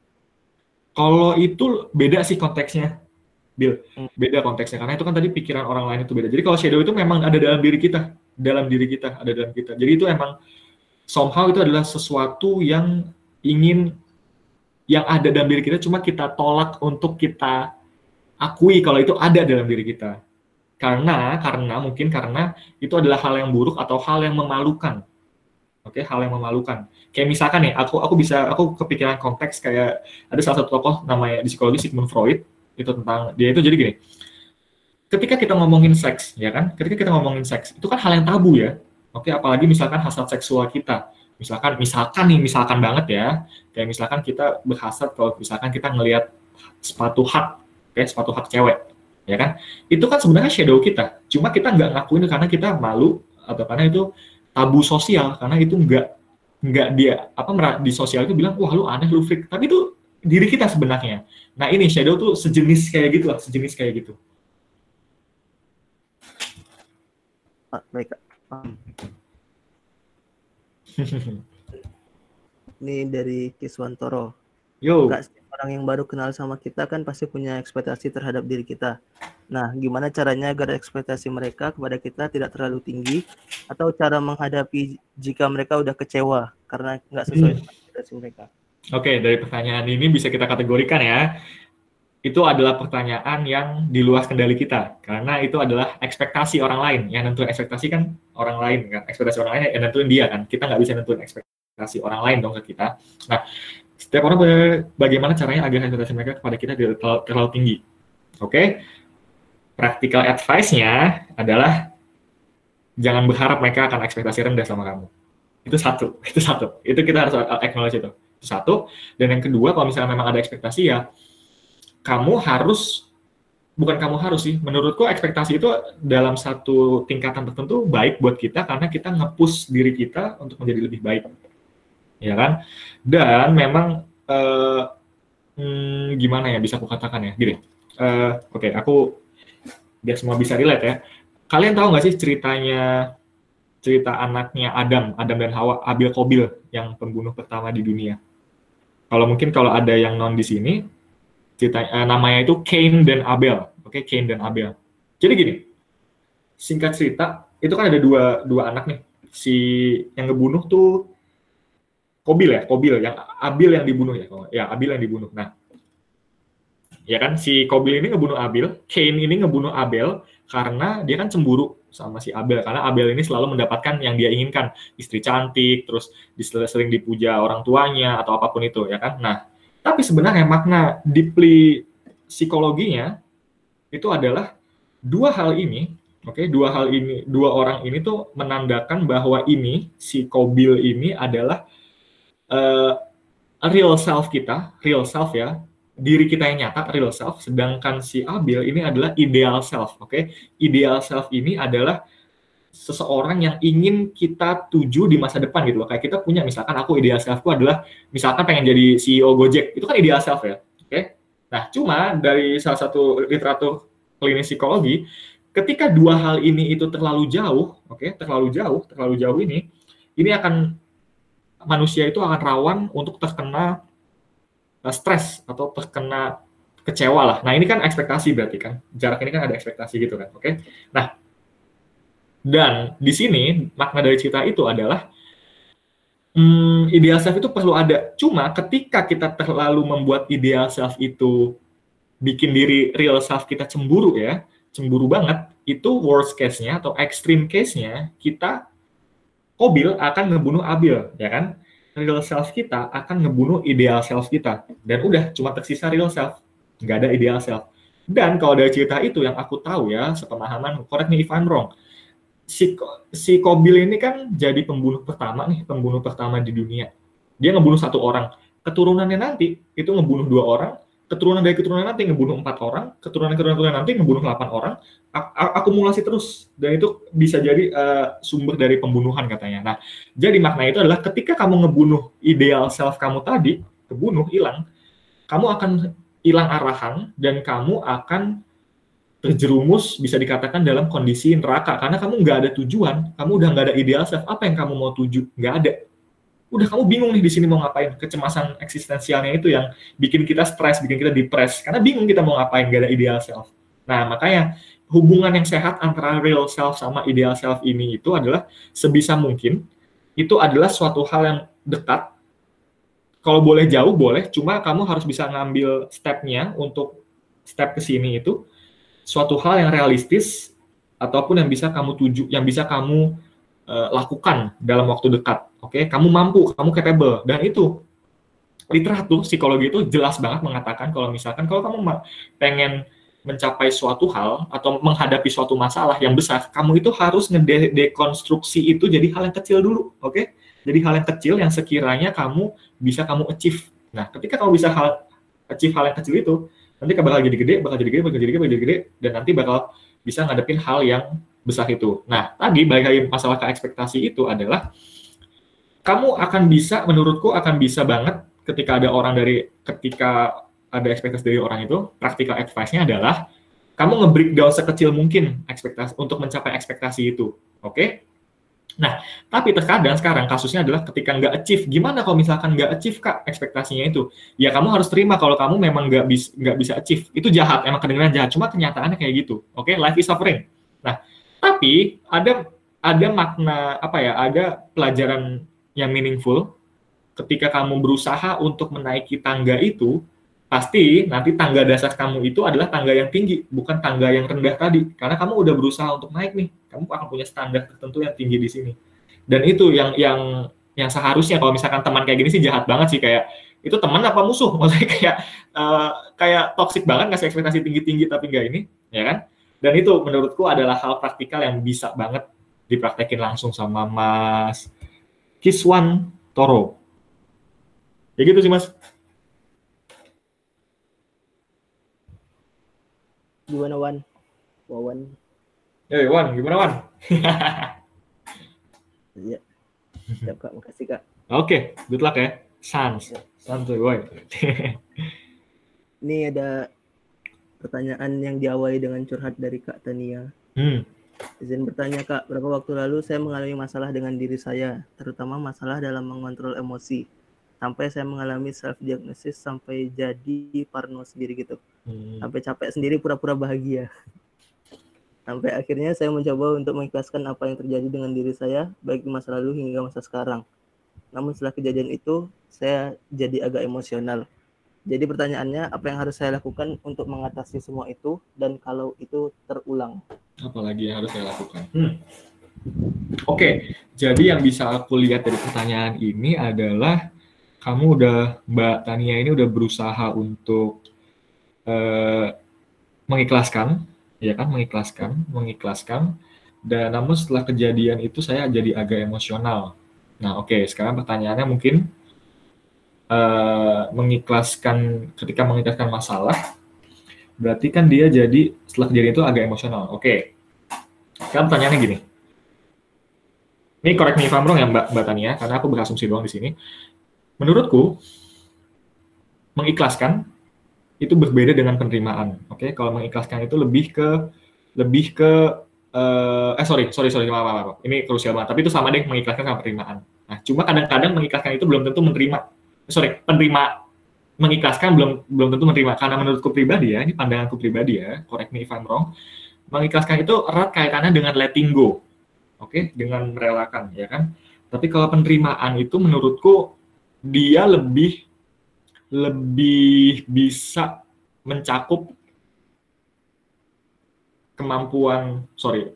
Kalau itu beda sih konteksnya Bill, hmm. beda konteksnya karena itu kan tadi pikiran orang lain itu beda. Jadi kalau shadow itu memang ada dalam diri kita, dalam diri kita, ada dalam kita. Jadi itu emang somehow itu adalah sesuatu yang ingin yang ada dalam diri kita cuma kita tolak untuk kita akui kalau itu ada dalam diri kita. Karena karena mungkin karena itu adalah hal yang buruk atau hal yang memalukan. Oke, hal yang memalukan. Kayak misalkan nih, aku aku bisa aku kepikiran konteks kayak ada salah satu tokoh namanya di psikologi Sigmund Freud itu tentang dia itu jadi gini. Ketika kita ngomongin seks ya kan? Ketika kita ngomongin seks itu kan hal yang tabu ya. Oke apalagi misalkan hasrat seksual kita. Misalkan misalkan nih misalkan banget ya. Kayak misalkan kita berhasrat kalau misalkan kita ngelihat sepatu hak kayak sepatu hak cewek ya kan? Itu kan sebenarnya shadow kita. Cuma kita nggak ngakuin karena kita malu atau karena itu tabu sosial karena itu nggak nggak dia apa di sosial itu bilang wah lu aneh lu freak. Tapi itu diri kita sebenarnya. Nah ini shadow tuh sejenis kayak gitu lah, sejenis kayak gitu. Ah, baik. Ini dari Kiswantoro. Yo, setiap orang yang baru kenal sama kita kan pasti punya ekspektasi terhadap diri kita. Nah, gimana caranya agar ekspektasi mereka kepada kita tidak terlalu tinggi atau cara menghadapi jika mereka udah kecewa karena nggak sesuai Hmm. dengan ekspektasi mereka? Oke dari pertanyaan ini bisa kita kategorikan ya. Itu adalah pertanyaan yang di luar kendali kita karena itu adalah ekspektasi orang lain. Yang nentuin ekspektasi kan orang lain kan. Ekspektasi orang lain yang nentuin dia kan. Kita nggak bisa nentuin ekspektasi orang lain dong ke kita. Nah, setiap orang bagaimana caranya agar ekspektasi mereka kepada kita tidak terlalu, terlalu tinggi. Oke? Practical advice-nya adalah jangan berharap mereka akan ekspektasi rendah sama kamu. Itu satu, itu satu. Itu kita harus acknowledge itu. Satu. Dan yang kedua, kalau misalnya memang ada ekspektasi ya, kamu harus, bukan kamu harus sih, menurutku ekspektasi itu dalam satu tingkatan tertentu baik buat kita karena kita nge-push diri kita untuk menjadi lebih baik. Ya kan? Dan memang, eh, hmm, gimana ya bisa aku katakan ya, gini. Eh, Oke, aku biar semua bisa relate ya. Kalian tahu nggak sih ceritanya cerita anaknya Adam, Adam dan Hawa, Abil Kobil yang pembunuh pertama di dunia. Kalau mungkin kalau ada yang non di sini, cerita eh, namanya itu Cain dan Abel. Oke, Cain dan Abel. Jadi gini, singkat cerita, itu kan ada dua dua anak nih. Si yang ngebunuh tuh Kobil ya, Kobil yang Abil yang dibunuh ya. Ya, Abil yang dibunuh. Nah, ya kan si Kobil ini ngebunuh Abil, Cain ini ngebunuh Abel karena dia kan cemburu sama si Abel. Karena Abel ini selalu mendapatkan yang dia inginkan, istri cantik, terus sering dipuja orang tuanya atau apa pun itu ya kan. Nah, tapi sebenarnya makna deeply psikologinya itu adalah dua hal ini, oke, dua hal ini, dua orang ini tuh menandakan bahwa ini si Kobil ini adalah eh, real self kita, real self ya, diri kita yang nyata, real self, sedangkan si Abil ini adalah ideal self, oke? Ideal self ini adalah seseorang yang ingin kita tuju di masa depan gitu loh. Kayak kita punya misalkan aku ideal selfku adalah misalkan pengen jadi CEO Gojek. Itu kan ideal self ya. Oke. Nah, cuma dari salah satu literatur klinis psikologi, ketika dua hal ini itu terlalu jauh, oke, terlalu jauh, terlalu jauh ini, ini akan manusia itu akan rawan untuk terkena uh, stres atau terkena kecewa lah. Nah, ini kan ekspektasi berarti kan. Jarak ini kan ada ekspektasi gitu kan. Oke. Nah, dan di sini makna dari cerita itu adalah hmm, ideal self itu perlu ada. Cuma ketika kita terlalu membuat ideal self itu bikin diri real self kita cemburu ya, cemburu banget, itu worst case-nya atau extreme case-nya kita Kobil akan ngebunuh Abil, ya kan? Real self kita akan ngebunuh ideal self kita. Dan udah, cuma tersisa real self. Nggak ada ideal self. Dan kalau dari cerita itu yang aku tahu ya, sepemahaman, correct me if I'm wrong, si, si Kobil ini kan jadi pembunuh pertama nih, pembunuh pertama di dunia. Dia ngebunuh satu orang. Keturunannya nanti itu ngebunuh dua orang, keturunan dari keturunan nanti ngebunuh empat orang, keturunan keturunan nanti ngebunuh delapan orang, a- a- akumulasi terus dan itu bisa jadi uh, sumber dari pembunuhan katanya. Nah, jadi makna itu adalah ketika kamu ngebunuh ideal self kamu tadi, kebunuh hilang, kamu akan hilang arahan dan kamu akan terjerumus bisa dikatakan dalam kondisi neraka karena kamu nggak ada tujuan, kamu udah nggak ada ideal self, apa yang kamu mau tuju? Nggak ada. Udah kamu bingung nih di sini mau ngapain? Kecemasan eksistensialnya itu yang bikin kita stres, bikin kita depres karena bingung kita mau ngapain, nggak ada ideal self. Nah, makanya hubungan yang sehat antara real self sama ideal self ini itu adalah sebisa mungkin itu adalah suatu hal yang dekat. Kalau boleh jauh boleh, cuma kamu harus bisa ngambil stepnya untuk step ke sini itu suatu hal yang realistis ataupun yang bisa kamu tuju, yang bisa kamu uh, lakukan dalam waktu dekat. Oke, okay? kamu mampu, kamu capable, dan itu literatur psikologi itu jelas banget mengatakan kalau misalkan kalau kamu pengen mencapai suatu hal atau menghadapi suatu masalah yang besar, kamu itu harus ngedekonstruksi itu jadi hal yang kecil dulu, oke? Okay? Jadi hal yang kecil yang sekiranya kamu bisa kamu achieve. Nah, ketika kamu bisa hal achieve hal yang kecil itu, nanti bakal jadi gede, bakal jadi gede, bakal jadi gede, bakal jadi gede, dan nanti bakal bisa ngadepin hal yang besar itu. Nah, tadi balik lagi masalah ke ekspektasi itu adalah kamu akan bisa, menurutku akan bisa banget ketika ada orang dari ketika ada ekspektasi dari orang itu, practical advice-nya adalah kamu nge-breakdown sekecil mungkin ekspektasi untuk mencapai ekspektasi itu. Oke? Okay? Nah, tapi terkadang sekarang kasusnya adalah ketika nggak achieve, gimana kalau misalkan nggak achieve kak ekspektasinya itu? Ya kamu harus terima kalau kamu memang nggak bisa nggak bisa achieve. Itu jahat, emang kedengeran jahat. Cuma kenyataannya kayak gitu. Oke, okay? life is suffering. Nah, tapi ada ada makna apa ya? Ada pelajaran yang meaningful ketika kamu berusaha untuk menaiki tangga itu pasti nanti tangga dasar kamu itu adalah tangga yang tinggi, bukan tangga yang rendah tadi. Karena kamu udah berusaha untuk naik nih, kamu akan punya standar tertentu yang tinggi di sini. Dan itu yang yang yang seharusnya kalau misalkan teman kayak gini sih jahat banget sih kayak itu teman apa musuh? Maksudnya kayak uh, kayak toxic banget ngasih ekspektasi tinggi-tinggi tapi enggak ini, ya kan? Dan itu menurutku adalah hal praktikal yang bisa banget dipraktekin langsung sama Mas Kiswan Toro. Ya gitu sih Mas. Gimana Wan? Wawan. Ya Wan, gimana Wan? Iya. Siap Kak, makasih Kak. Oke, okay, good luck ya. Sans. Ya. Santuy, boy. Ini ada pertanyaan yang diawali dengan curhat dari Kak Tania. Hmm. Izin bertanya Kak, berapa waktu lalu saya mengalami masalah dengan diri saya, terutama masalah dalam mengontrol emosi sampai saya mengalami self diagnosis sampai jadi parno sendiri gitu hmm. sampai capek sendiri pura-pura bahagia sampai akhirnya saya mencoba untuk mengikhlaskan apa yang terjadi dengan diri saya baik di masa lalu hingga masa sekarang namun setelah kejadian itu saya jadi agak emosional jadi pertanyaannya apa yang harus saya lakukan untuk mengatasi semua itu dan kalau itu terulang apalagi yang harus saya lakukan hmm. Oke, okay. jadi yang bisa aku lihat dari pertanyaan ini adalah kamu udah Mbak Tania ini udah berusaha untuk uh, mengikhlaskan, ya kan, mengikhlaskan, mengikhlaskan. Dan namun setelah kejadian itu saya jadi agak emosional. Nah, oke, okay, sekarang pertanyaannya mungkin uh, mengikhlaskan ketika mengikhlaskan masalah, berarti kan dia jadi setelah kejadian itu agak emosional. Oke. Okay. Sekarang pertanyaannya gini. Ini correct me if I'm wrong ya Mbak, Mbak Tania, karena aku berasumsi doang di sini menurutku mengikhlaskan itu berbeda dengan penerimaan. Oke, okay? kalau mengikhlaskan itu lebih ke lebih ke uh, eh sorry sorry sorry maaf, maaf, maaf. ini krusial banget. Tapi itu sama deh mengikhlaskan sama penerimaan. Nah, cuma kadang-kadang mengikhlaskan itu belum tentu menerima. Sorry, penerima mengikhlaskan belum belum tentu menerima karena menurutku pribadi ya, ini pandanganku pribadi ya, correct me if I'm wrong. Mengikhlaskan itu erat kaitannya dengan letting go. Oke, okay? dengan merelakan ya kan. Tapi kalau penerimaan itu menurutku dia lebih lebih bisa mencakup kemampuan sorry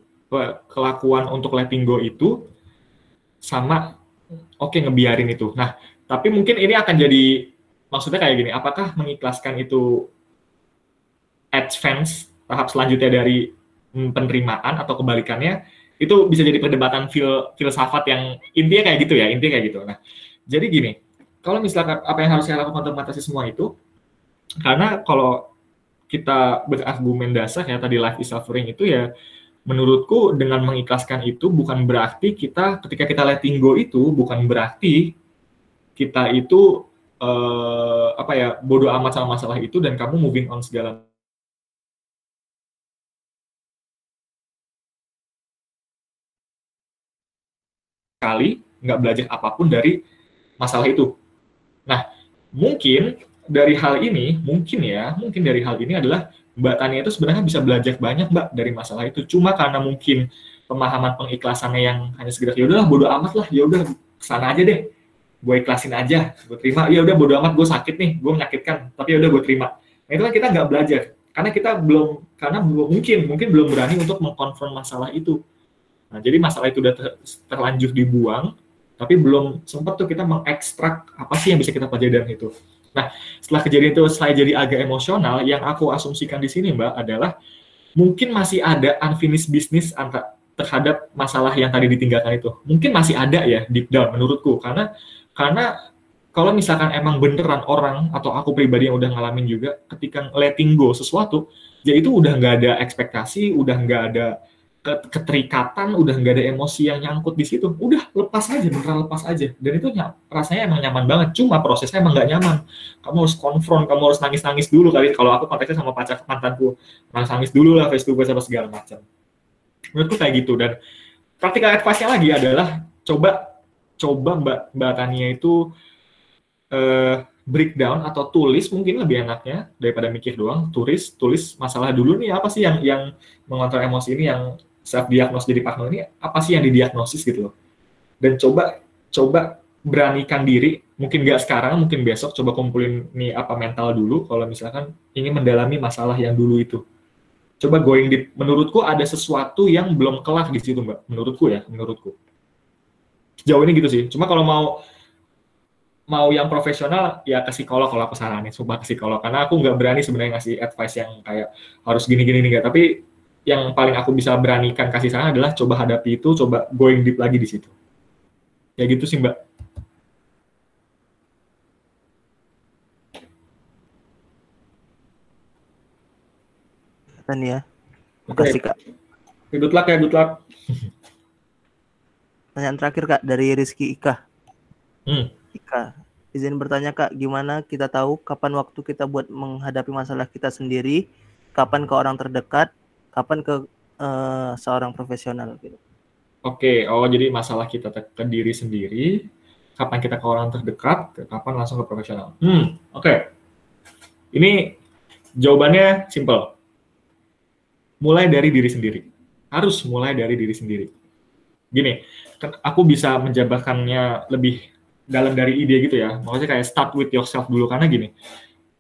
kelakuan untuk letting go itu sama oke okay, ngebiarin itu. Nah, tapi mungkin ini akan jadi maksudnya kayak gini, apakah mengikhlaskan itu advance tahap selanjutnya dari penerimaan atau kebalikannya itu bisa jadi perdebatan fil filsafat yang intinya kayak gitu ya, intinya kayak gitu. Nah, jadi gini, kalau misalkan apa yang harus saya lakukan untuk mengatasi semua itu, karena kalau kita berargumen dasar ya tadi life is suffering itu ya menurutku dengan mengikhlaskan itu bukan berarti kita ketika kita letting go itu bukan berarti kita itu uh, apa ya bodoh amat sama masalah itu dan kamu moving on segala kali nggak belajar apa pun dari masalah itu Nah, mungkin dari hal ini, mungkin ya, mungkin dari hal ini adalah Mbak Tania itu sebenarnya bisa belajar banyak Mbak dari masalah itu. Cuma karena mungkin pemahaman pengikhlasannya yang hanya sekedar ya udahlah bodo amat lah, ya udah sana aja deh. Gue ikhlasin aja, gue terima. Ya udah bodo amat gue sakit nih, gue menyakitkan, tapi ya udah gue terima. Nah itu kan kita nggak belajar karena kita belum karena belum mungkin mungkin belum berani untuk mengkonfront masalah itu. Nah, jadi masalah itu udah ter, terlanjur dibuang, tapi belum sempat tuh kita mengekstrak apa sih yang bisa kita pelajari dari itu. Nah, setelah kejadian itu saya jadi agak emosional, yang aku asumsikan di sini Mbak adalah mungkin masih ada unfinished business antara terhadap masalah yang tadi ditinggalkan itu. Mungkin masih ada ya deep down menurutku karena karena kalau misalkan emang beneran orang atau aku pribadi yang udah ngalamin juga ketika letting go sesuatu, ya itu udah nggak ada ekspektasi, udah nggak ada keterikatan udah nggak ada emosi yang nyangkut di situ. Udah lepas aja beneran lepas aja. Dan itu ny- rasanya emang nyaman banget. Cuma prosesnya emang nggak nyaman. Kamu harus konfront kamu harus nangis nangis dulu kali. Kalau aku konteksnya sama pacar mantanku nangis nangis dulu lah face to face segala macam. Menurutku kayak gitu. Dan practical advice-nya lagi adalah coba coba Mbak Mbak Tania itu eh, breakdown atau tulis mungkin lebih enaknya daripada mikir doang. Tulis tulis masalah dulu nih apa sih yang yang mengontrol emosi ini yang self diagnosis jadi partner ini apa sih yang didiagnosis gitu loh. Dan coba coba beranikan diri mungkin nggak sekarang mungkin besok coba kumpulin nih apa mental dulu kalau misalkan ingin mendalami masalah yang dulu itu. Coba going deep. Menurutku ada sesuatu yang belum kelar di situ mbak. Menurutku ya menurutku sejauh ini gitu sih. Cuma kalau mau mau yang profesional ya ke psikolog kalau aku saranin. Coba ke psikolog. Karena aku nggak berani sebenarnya ngasih advice yang kayak harus gini gini nih tapi yang paling aku bisa beranikan kasih saran adalah coba hadapi itu coba going deep lagi di situ. Ya gitu sih mbak. Kan ya. Makasih kak. Good luck ya good luck pertanyaan terakhir kak dari Rizky Ika hmm. Ika izin bertanya kak gimana kita tahu kapan waktu kita buat menghadapi masalah kita sendiri kapan ke orang terdekat kapan ke uh, seorang profesional gitu Oke, oh jadi masalah kita ke diri sendiri, kapan kita ke orang terdekat, kapan langsung ke profesional. Hmm, oke. Okay. Ini jawabannya simple mulai dari diri sendiri. Harus mulai dari diri sendiri. Gini, kan aku bisa menjabarkannya lebih dalam dari ide gitu ya. Maksudnya kayak start with yourself dulu karena gini.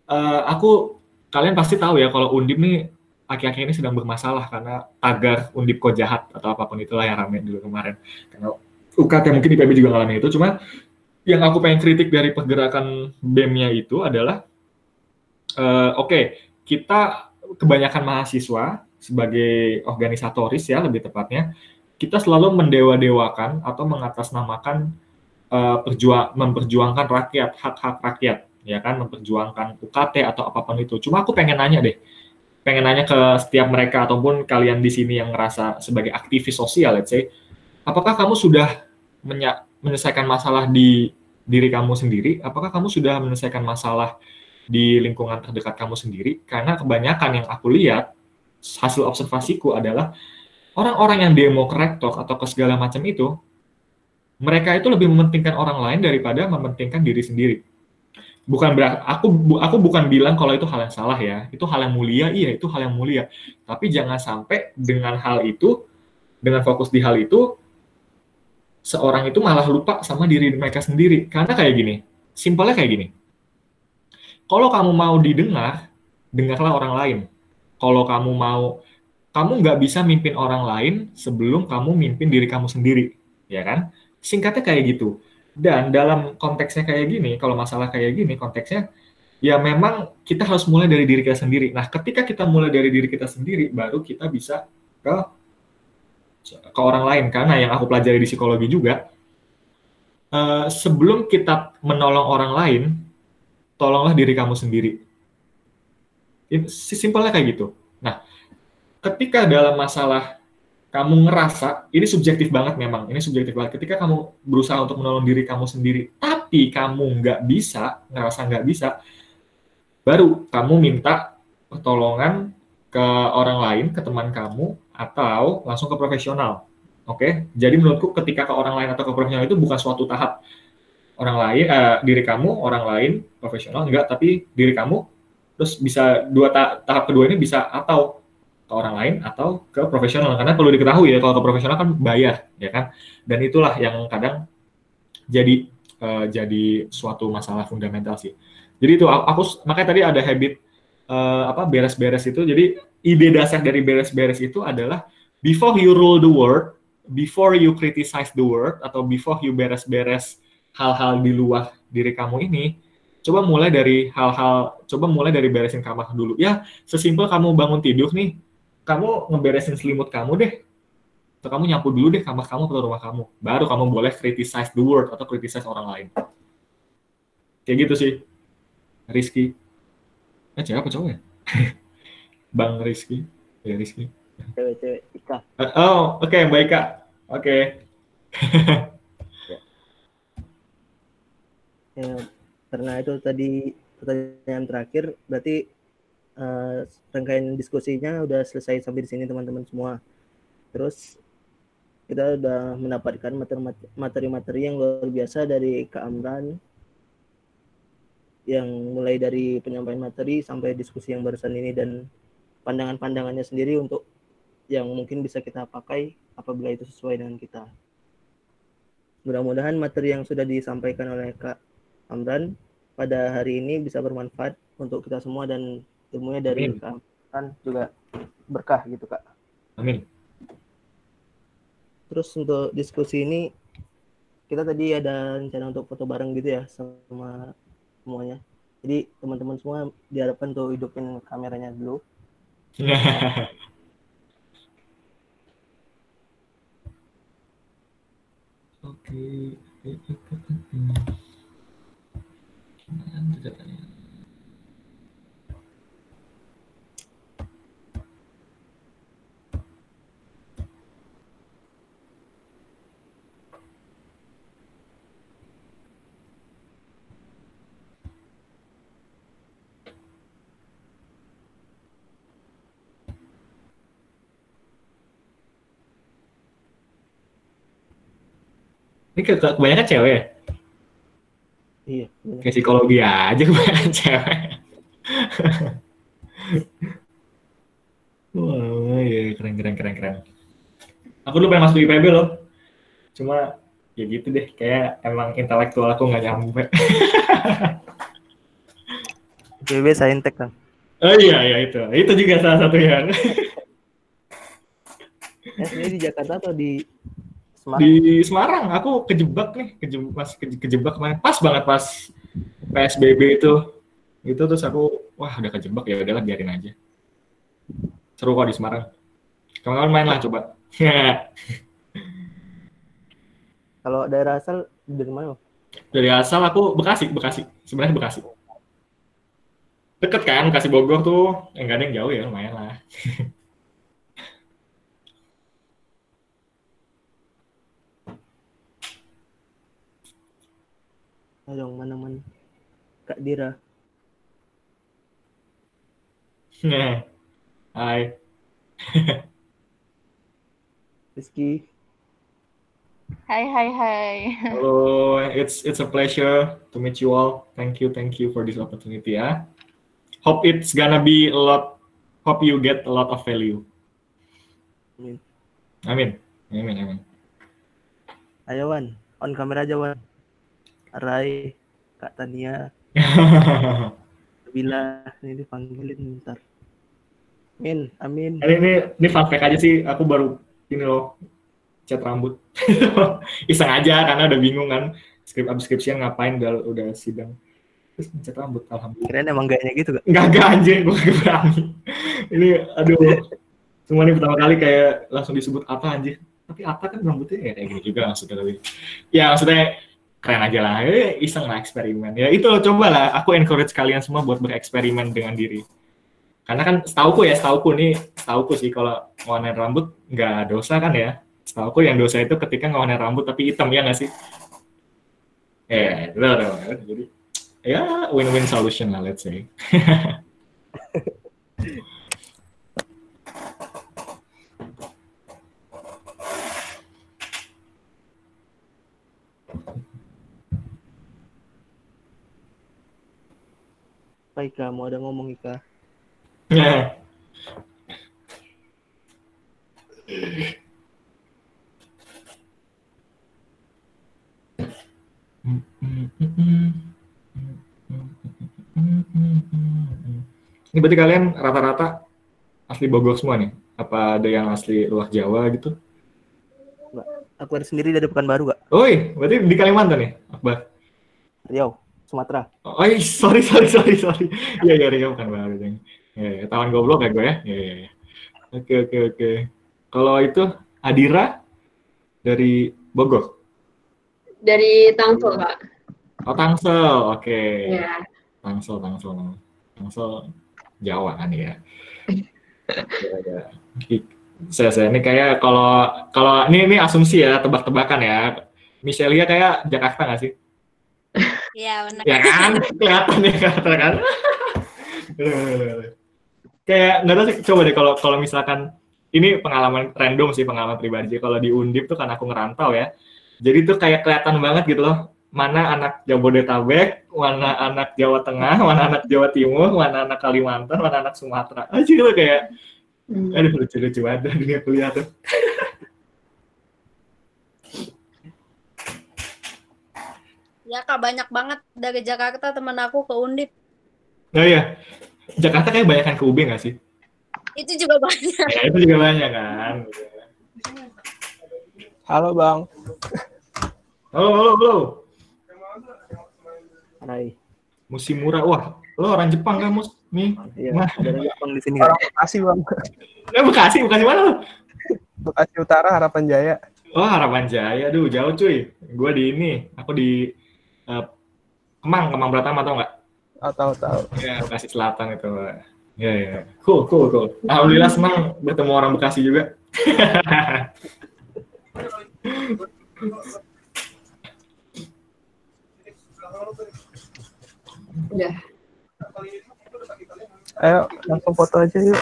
Uh, aku kalian pasti tahu ya kalau undip nih akhir-akhir ini sedang bermasalah karena tagar undip kok jahat atau apa pun itulah yang ramai dulu kemarin. Karena UKT mungkin di PB juga ngalamin itu. Cuma yang aku pengen kritik dari pergerakan BEM-nya itu adalah uh, oke, okay, kita kebanyakan mahasiswa sebagai organisatoris ya lebih tepatnya kita selalu mendewa-dewakan atau mengatasnamakan uh, perjuang memperjuangkan rakyat hak-hak rakyat ya kan? Memperjuangkan UKT atau apa pun itu. Cuma aku pengen nanya deh pengen nanya ke setiap mereka ataupun kalian di sini yang ngerasa sebagai aktivis sosial let's say apakah kamu sudah menyelesaikan masalah di diri kamu sendiri? Apakah kamu sudah menyelesaikan masalah di lingkungan terdekat kamu sendiri? Karena kebanyakan yang aku lihat hasil observasiku adalah orang-orang yang demo atau ke segala macam itu, mereka itu lebih mementingkan orang lain daripada mementingkan diri sendiri. Bukan berarti aku aku bukan bilang kalau itu hal yang salah ya, itu hal yang mulia, iya itu hal yang mulia. Tapi jangan sampai dengan hal itu, dengan fokus di hal itu, seorang itu malah lupa sama diri mereka sendiri. Karena kayak gini, simpelnya kayak gini. Kalau kamu mau didengar, dengarlah orang lain kalau kamu mau kamu nggak bisa mimpin orang lain sebelum kamu mimpin diri kamu sendiri, ya kan? Singkatnya kayak gitu. Dan dalam konteksnya kayak gini, kalau masalah kayak gini, konteksnya ya memang kita harus mulai dari diri kita sendiri. Nah, ketika kita mulai dari diri kita sendiri, baru kita bisa ke ke orang lain. Karena yang aku pelajari di psikologi juga, uh, sebelum kita menolong orang lain, tolonglah diri kamu sendiri Simpelnya kayak gitu. Ketika dalam masalah kamu ngerasa, ini subjektif banget memang, ini subjektif banget. Ketika kamu berusaha untuk menolong diri kamu sendiri, tapi kamu nggak bisa, ngerasa nggak bisa, baru kamu minta pertolongan ke orang lain, ke teman kamu, atau langsung ke profesional. Oke, okay? jadi menurutku ketika ke orang lain atau ke profesional itu bukan suatu tahap orang lain, eh, diri kamu, orang lain, profesional enggak, tapi diri kamu terus bisa dua ta tahap kedua ini bisa atau orang lain atau ke profesional. Karena perlu diketahui ya kalau ke profesional kan bayar ya kan? Dan itulah yang kadang jadi uh, jadi suatu masalah fundamental sih. Jadi itu aku makanya tadi ada habit uh, apa beres-beres itu. Jadi ide dasar dari beres-beres itu adalah before you rule the world before you criticize the world atau before you beres-beres hal-hal di luar diri kamu ini coba mulai dari hal-hal, coba mulai dari beresin kamar dulu. Ya, sesimpel kamu bangun tidur nih, kamu ngeberesin selimut kamu deh. Atau kamu nyapu dulu deh kamar kamu atau rumah kamu. Baru kamu boleh criticize the world atau criticize orang lain. Kayak gitu sih. Rizky. Eh, cewek apa cowok ya? Bang Rizky. Ya, Rizky. Cewek-cewek. Ika. Uh, oh, oke, okay, Mbak Ika. Oke. Okay. ya, karena itu tadi pertanyaan terakhir berarti uh, rangkaian diskusinya udah selesai sampai di sini teman-teman semua terus kita udah mendapatkan materi- materi-materi yang luar biasa dari Kak Amran yang mulai dari penyampaian materi sampai diskusi yang barusan ini dan pandangan-pandangannya sendiri untuk yang mungkin bisa kita pakai apabila itu sesuai dengan kita. Mudah-mudahan materi yang sudah disampaikan oleh Kak Amran pada hari ini bisa bermanfaat untuk kita semua dan ilmunya dari Amran juga berkah gitu Kak. Amin. Terus untuk diskusi ini kita tadi ada rencana untuk foto bareng gitu ya sama semuanya. Jadi teman-teman semua diharapkan untuk hidupin kameranya dulu. Oke. Ini ke ke- kebanyakan cewek ya? Iya. Kayak psikologi aja kebanyakan cewek. Wah, iya keren keren keren keren. Aku dulu pengen masuk IPB loh. Cuma ya gitu deh, kayak emang intelektual aku nggak nyampe. PB Saintek kan. Oh iya iya itu, itu juga salah satu yang Ya, sendiri di Jakarta atau di Semarang? di Semarang. Aku kejebak nih, kejebak keje- kejebak kemarin. Pas banget pas PSBB itu, itu terus aku wah udah kejebak ya udahlah biarin aja. Seru kok di Semarang. Kawan-kawan main lah coba. Kalau daerah asal dari mana? Dari asal aku Bekasi, Bekasi. Sebenarnya Bekasi. Deket kan, Bekasi Bogor tuh. Yang gak ada yang jauh ya, lumayan lah. Ayo dong, mana-mana. Kak Dira. Hai. Rizky. Hai hai hai. Halo, it's it's a pleasure to meet you all. Thank you, thank you for this opportunity ya. Hope it's gonna be a lot. Hope you get a lot of value. Amin. Amin. Amin, amin. Ayo Wan, on kamera aja Wan. Rai, Kak Tania, Bila, ini dipanggilin ntar. Amin, amin. ini, ini, ini fun fact aja sih. Aku baru ini loh cat rambut. Iseng aja karena udah bingung kan. Skrip abis skripsian ngapain udah udah sidang. Terus cat rambut, alhamdulillah. Kirain emang gayanya gitu gak? Enggak, enggak anjir, gue gak berani. Ini, aduh. Cuma ini pertama kali kayak langsung disebut apa anjir. Tapi apa kan rambutnya ya kayak gini juga maksudnya. Ya maksudnya keren aja lah. Eh, iseng lah eksperimen. Ya itu coba lah. Aku encourage kalian semua buat bereksperimen dengan diri. Karena kan setauku ya, setauku nih, setauku sih kalau ngewarnain rambut nggak dosa kan ya. Setauku yang dosa itu ketika ngewarnain rambut tapi hitam ya nggak sih? Eh, betul, betul, betul. Jadi ya win-win solution lah let's say. Apa Ika, mau ada ngomong Ika? Nah, Ini berarti kalian rata-rata asli Bogor semua nih? Apa ada yang asli luar Jawa gitu? Aku ada sendiri dari Pekanbaru gak? Oi, berarti di Kalimantan nih, Akbar? Riau, Sumatera. Oh, ih, sorry, sorry, sorry, sorry. Iya, iya, iya, bukan Jeng. Iya, iya, tahuan goblok ya gue ya? Iya, iya, iya. Oke, oke, oke. Kalau itu, Adira dari Bogor? Dari Tangsel, Kak. Oh, Tangsel, oke. Ya. Tangsel, Tangsel. Tangsel, Jawa kan ya? Iya, iya. Saya, saya ini kayak kalau kalau ini ini asumsi ya, tebak-tebakan ya. Michelia kayak Jakarta nggak sih? Iya benar. ya kan kelihatan ya kata kan kayak nggak tahu sih coba deh kalau kalau misalkan ini pengalaman random sih pengalaman pribadi. Kalau di Undip tuh kan aku ngerantau ya. Jadi tuh kayak kelihatan banget gitu loh. Mana anak Jabodetabek, mana anak Jawa Tengah, mana anak Jawa Timur, mana anak Kalimantan, mana anak Sumatera. Aja gitu kayak, Hmm. aduh lucu-lucu banget dunia kuliah tuh. Ya kak banyak banget dari Jakarta teman aku ke Undip. Oh iya, Jakarta kayak banyak ke UB nggak sih? Itu juga banyak. Ya, itu juga banyak kan. Halo Bang. Halo, halo, halo. Hai. Musim murah. Wah, lo orang Jepang kan, Mus? Nih. Iya, ada orang Jepang di sini. Orang Bekasi Bang. Eh, Bekasi, Bekasi mana lo? Bekasi Utara Harapan Jaya. Oh, Harapan Jaya. Aduh, jauh cuy. Gue di ini. Aku di eh, Kemang, Kemang Pratama tau nggak? Oh, tahu tahu. Ya, Bekasi Selatan itu. Ya, ya. Cool, cool, cool. Alhamdulillah senang bertemu orang Bekasi juga. Udah. Ayo langsung foto aja yuk.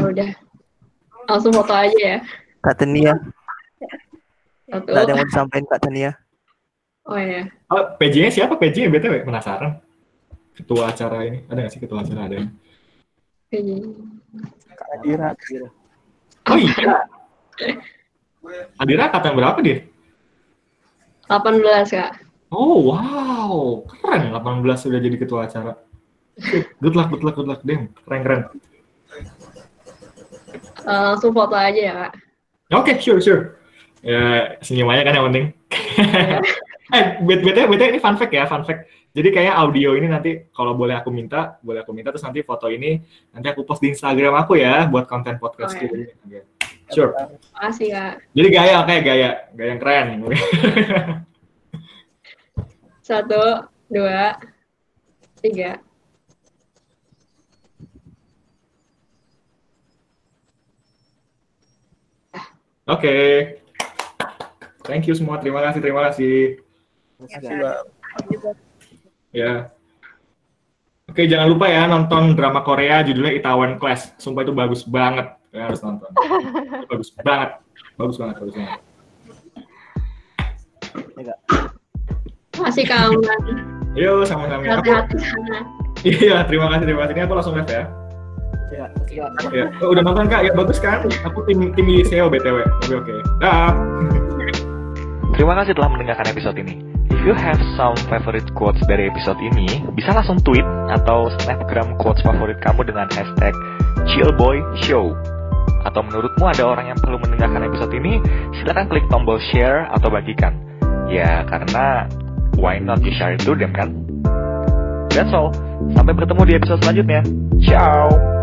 Udah. Langsung foto aja ya. Kak Tania, Satu. nggak ada yang mau disampaikan Kak Tania. Oh ya. Oh, PJ-nya siapa PJ BTW? Penasaran. Ketua acara ini. Ada nggak sih ketua acara ada? yang? Oke. Kak Adira. Oh iya. Adira kata berapa dia? 18 kak. Oh wow, keren 18 sudah jadi ketua acara. Good luck, good luck, good luck, Dem. Keren, keren. Eh, langsung foto aja ya kak. Oke, sure, sure. Ya, senyum aja kan yang penting. eh, bete, bete ini fun fact ya, fun fact. Jadi kayak audio ini nanti kalau boleh aku minta, boleh aku minta terus nanti foto ini nanti aku post di Instagram aku ya buat konten podcast Oh, ya. Oke. Sure. Makasih kak. Jadi gaya kayak gaya, gaya yang keren. Satu, dua, tiga. Oke. Thank you semua. Terima kasih, terima kasih. Makasih Bang. Ya. Oke, jangan lupa ya nonton drama Korea judulnya Itaewon Class. Sumpah itu bagus banget. Ya, harus nonton. Bagus banget. Bagus banget, bagus banget. Makasih kak Amran. Yuk, sama-sama. Hati-hati sana. iya, terima kasih, terima kasih. Ini aku langsung live ya. Ya, ya. Ya, oh, udah nonton Kak? Ya, bagus kan? Aku tim tim SEO BTW. Oke, oke. Dah. Terima kasih telah mendengarkan episode ini. You have some favorite quotes dari episode ini, bisa langsung tweet atau snapgram quotes favorit kamu dengan hashtag chillboyshow. Atau menurutmu ada orang yang perlu mendengarkan episode ini, silakan klik tombol share atau bagikan. Ya, karena why not you share it to them kan? That's all. Sampai bertemu di episode selanjutnya. Ciao!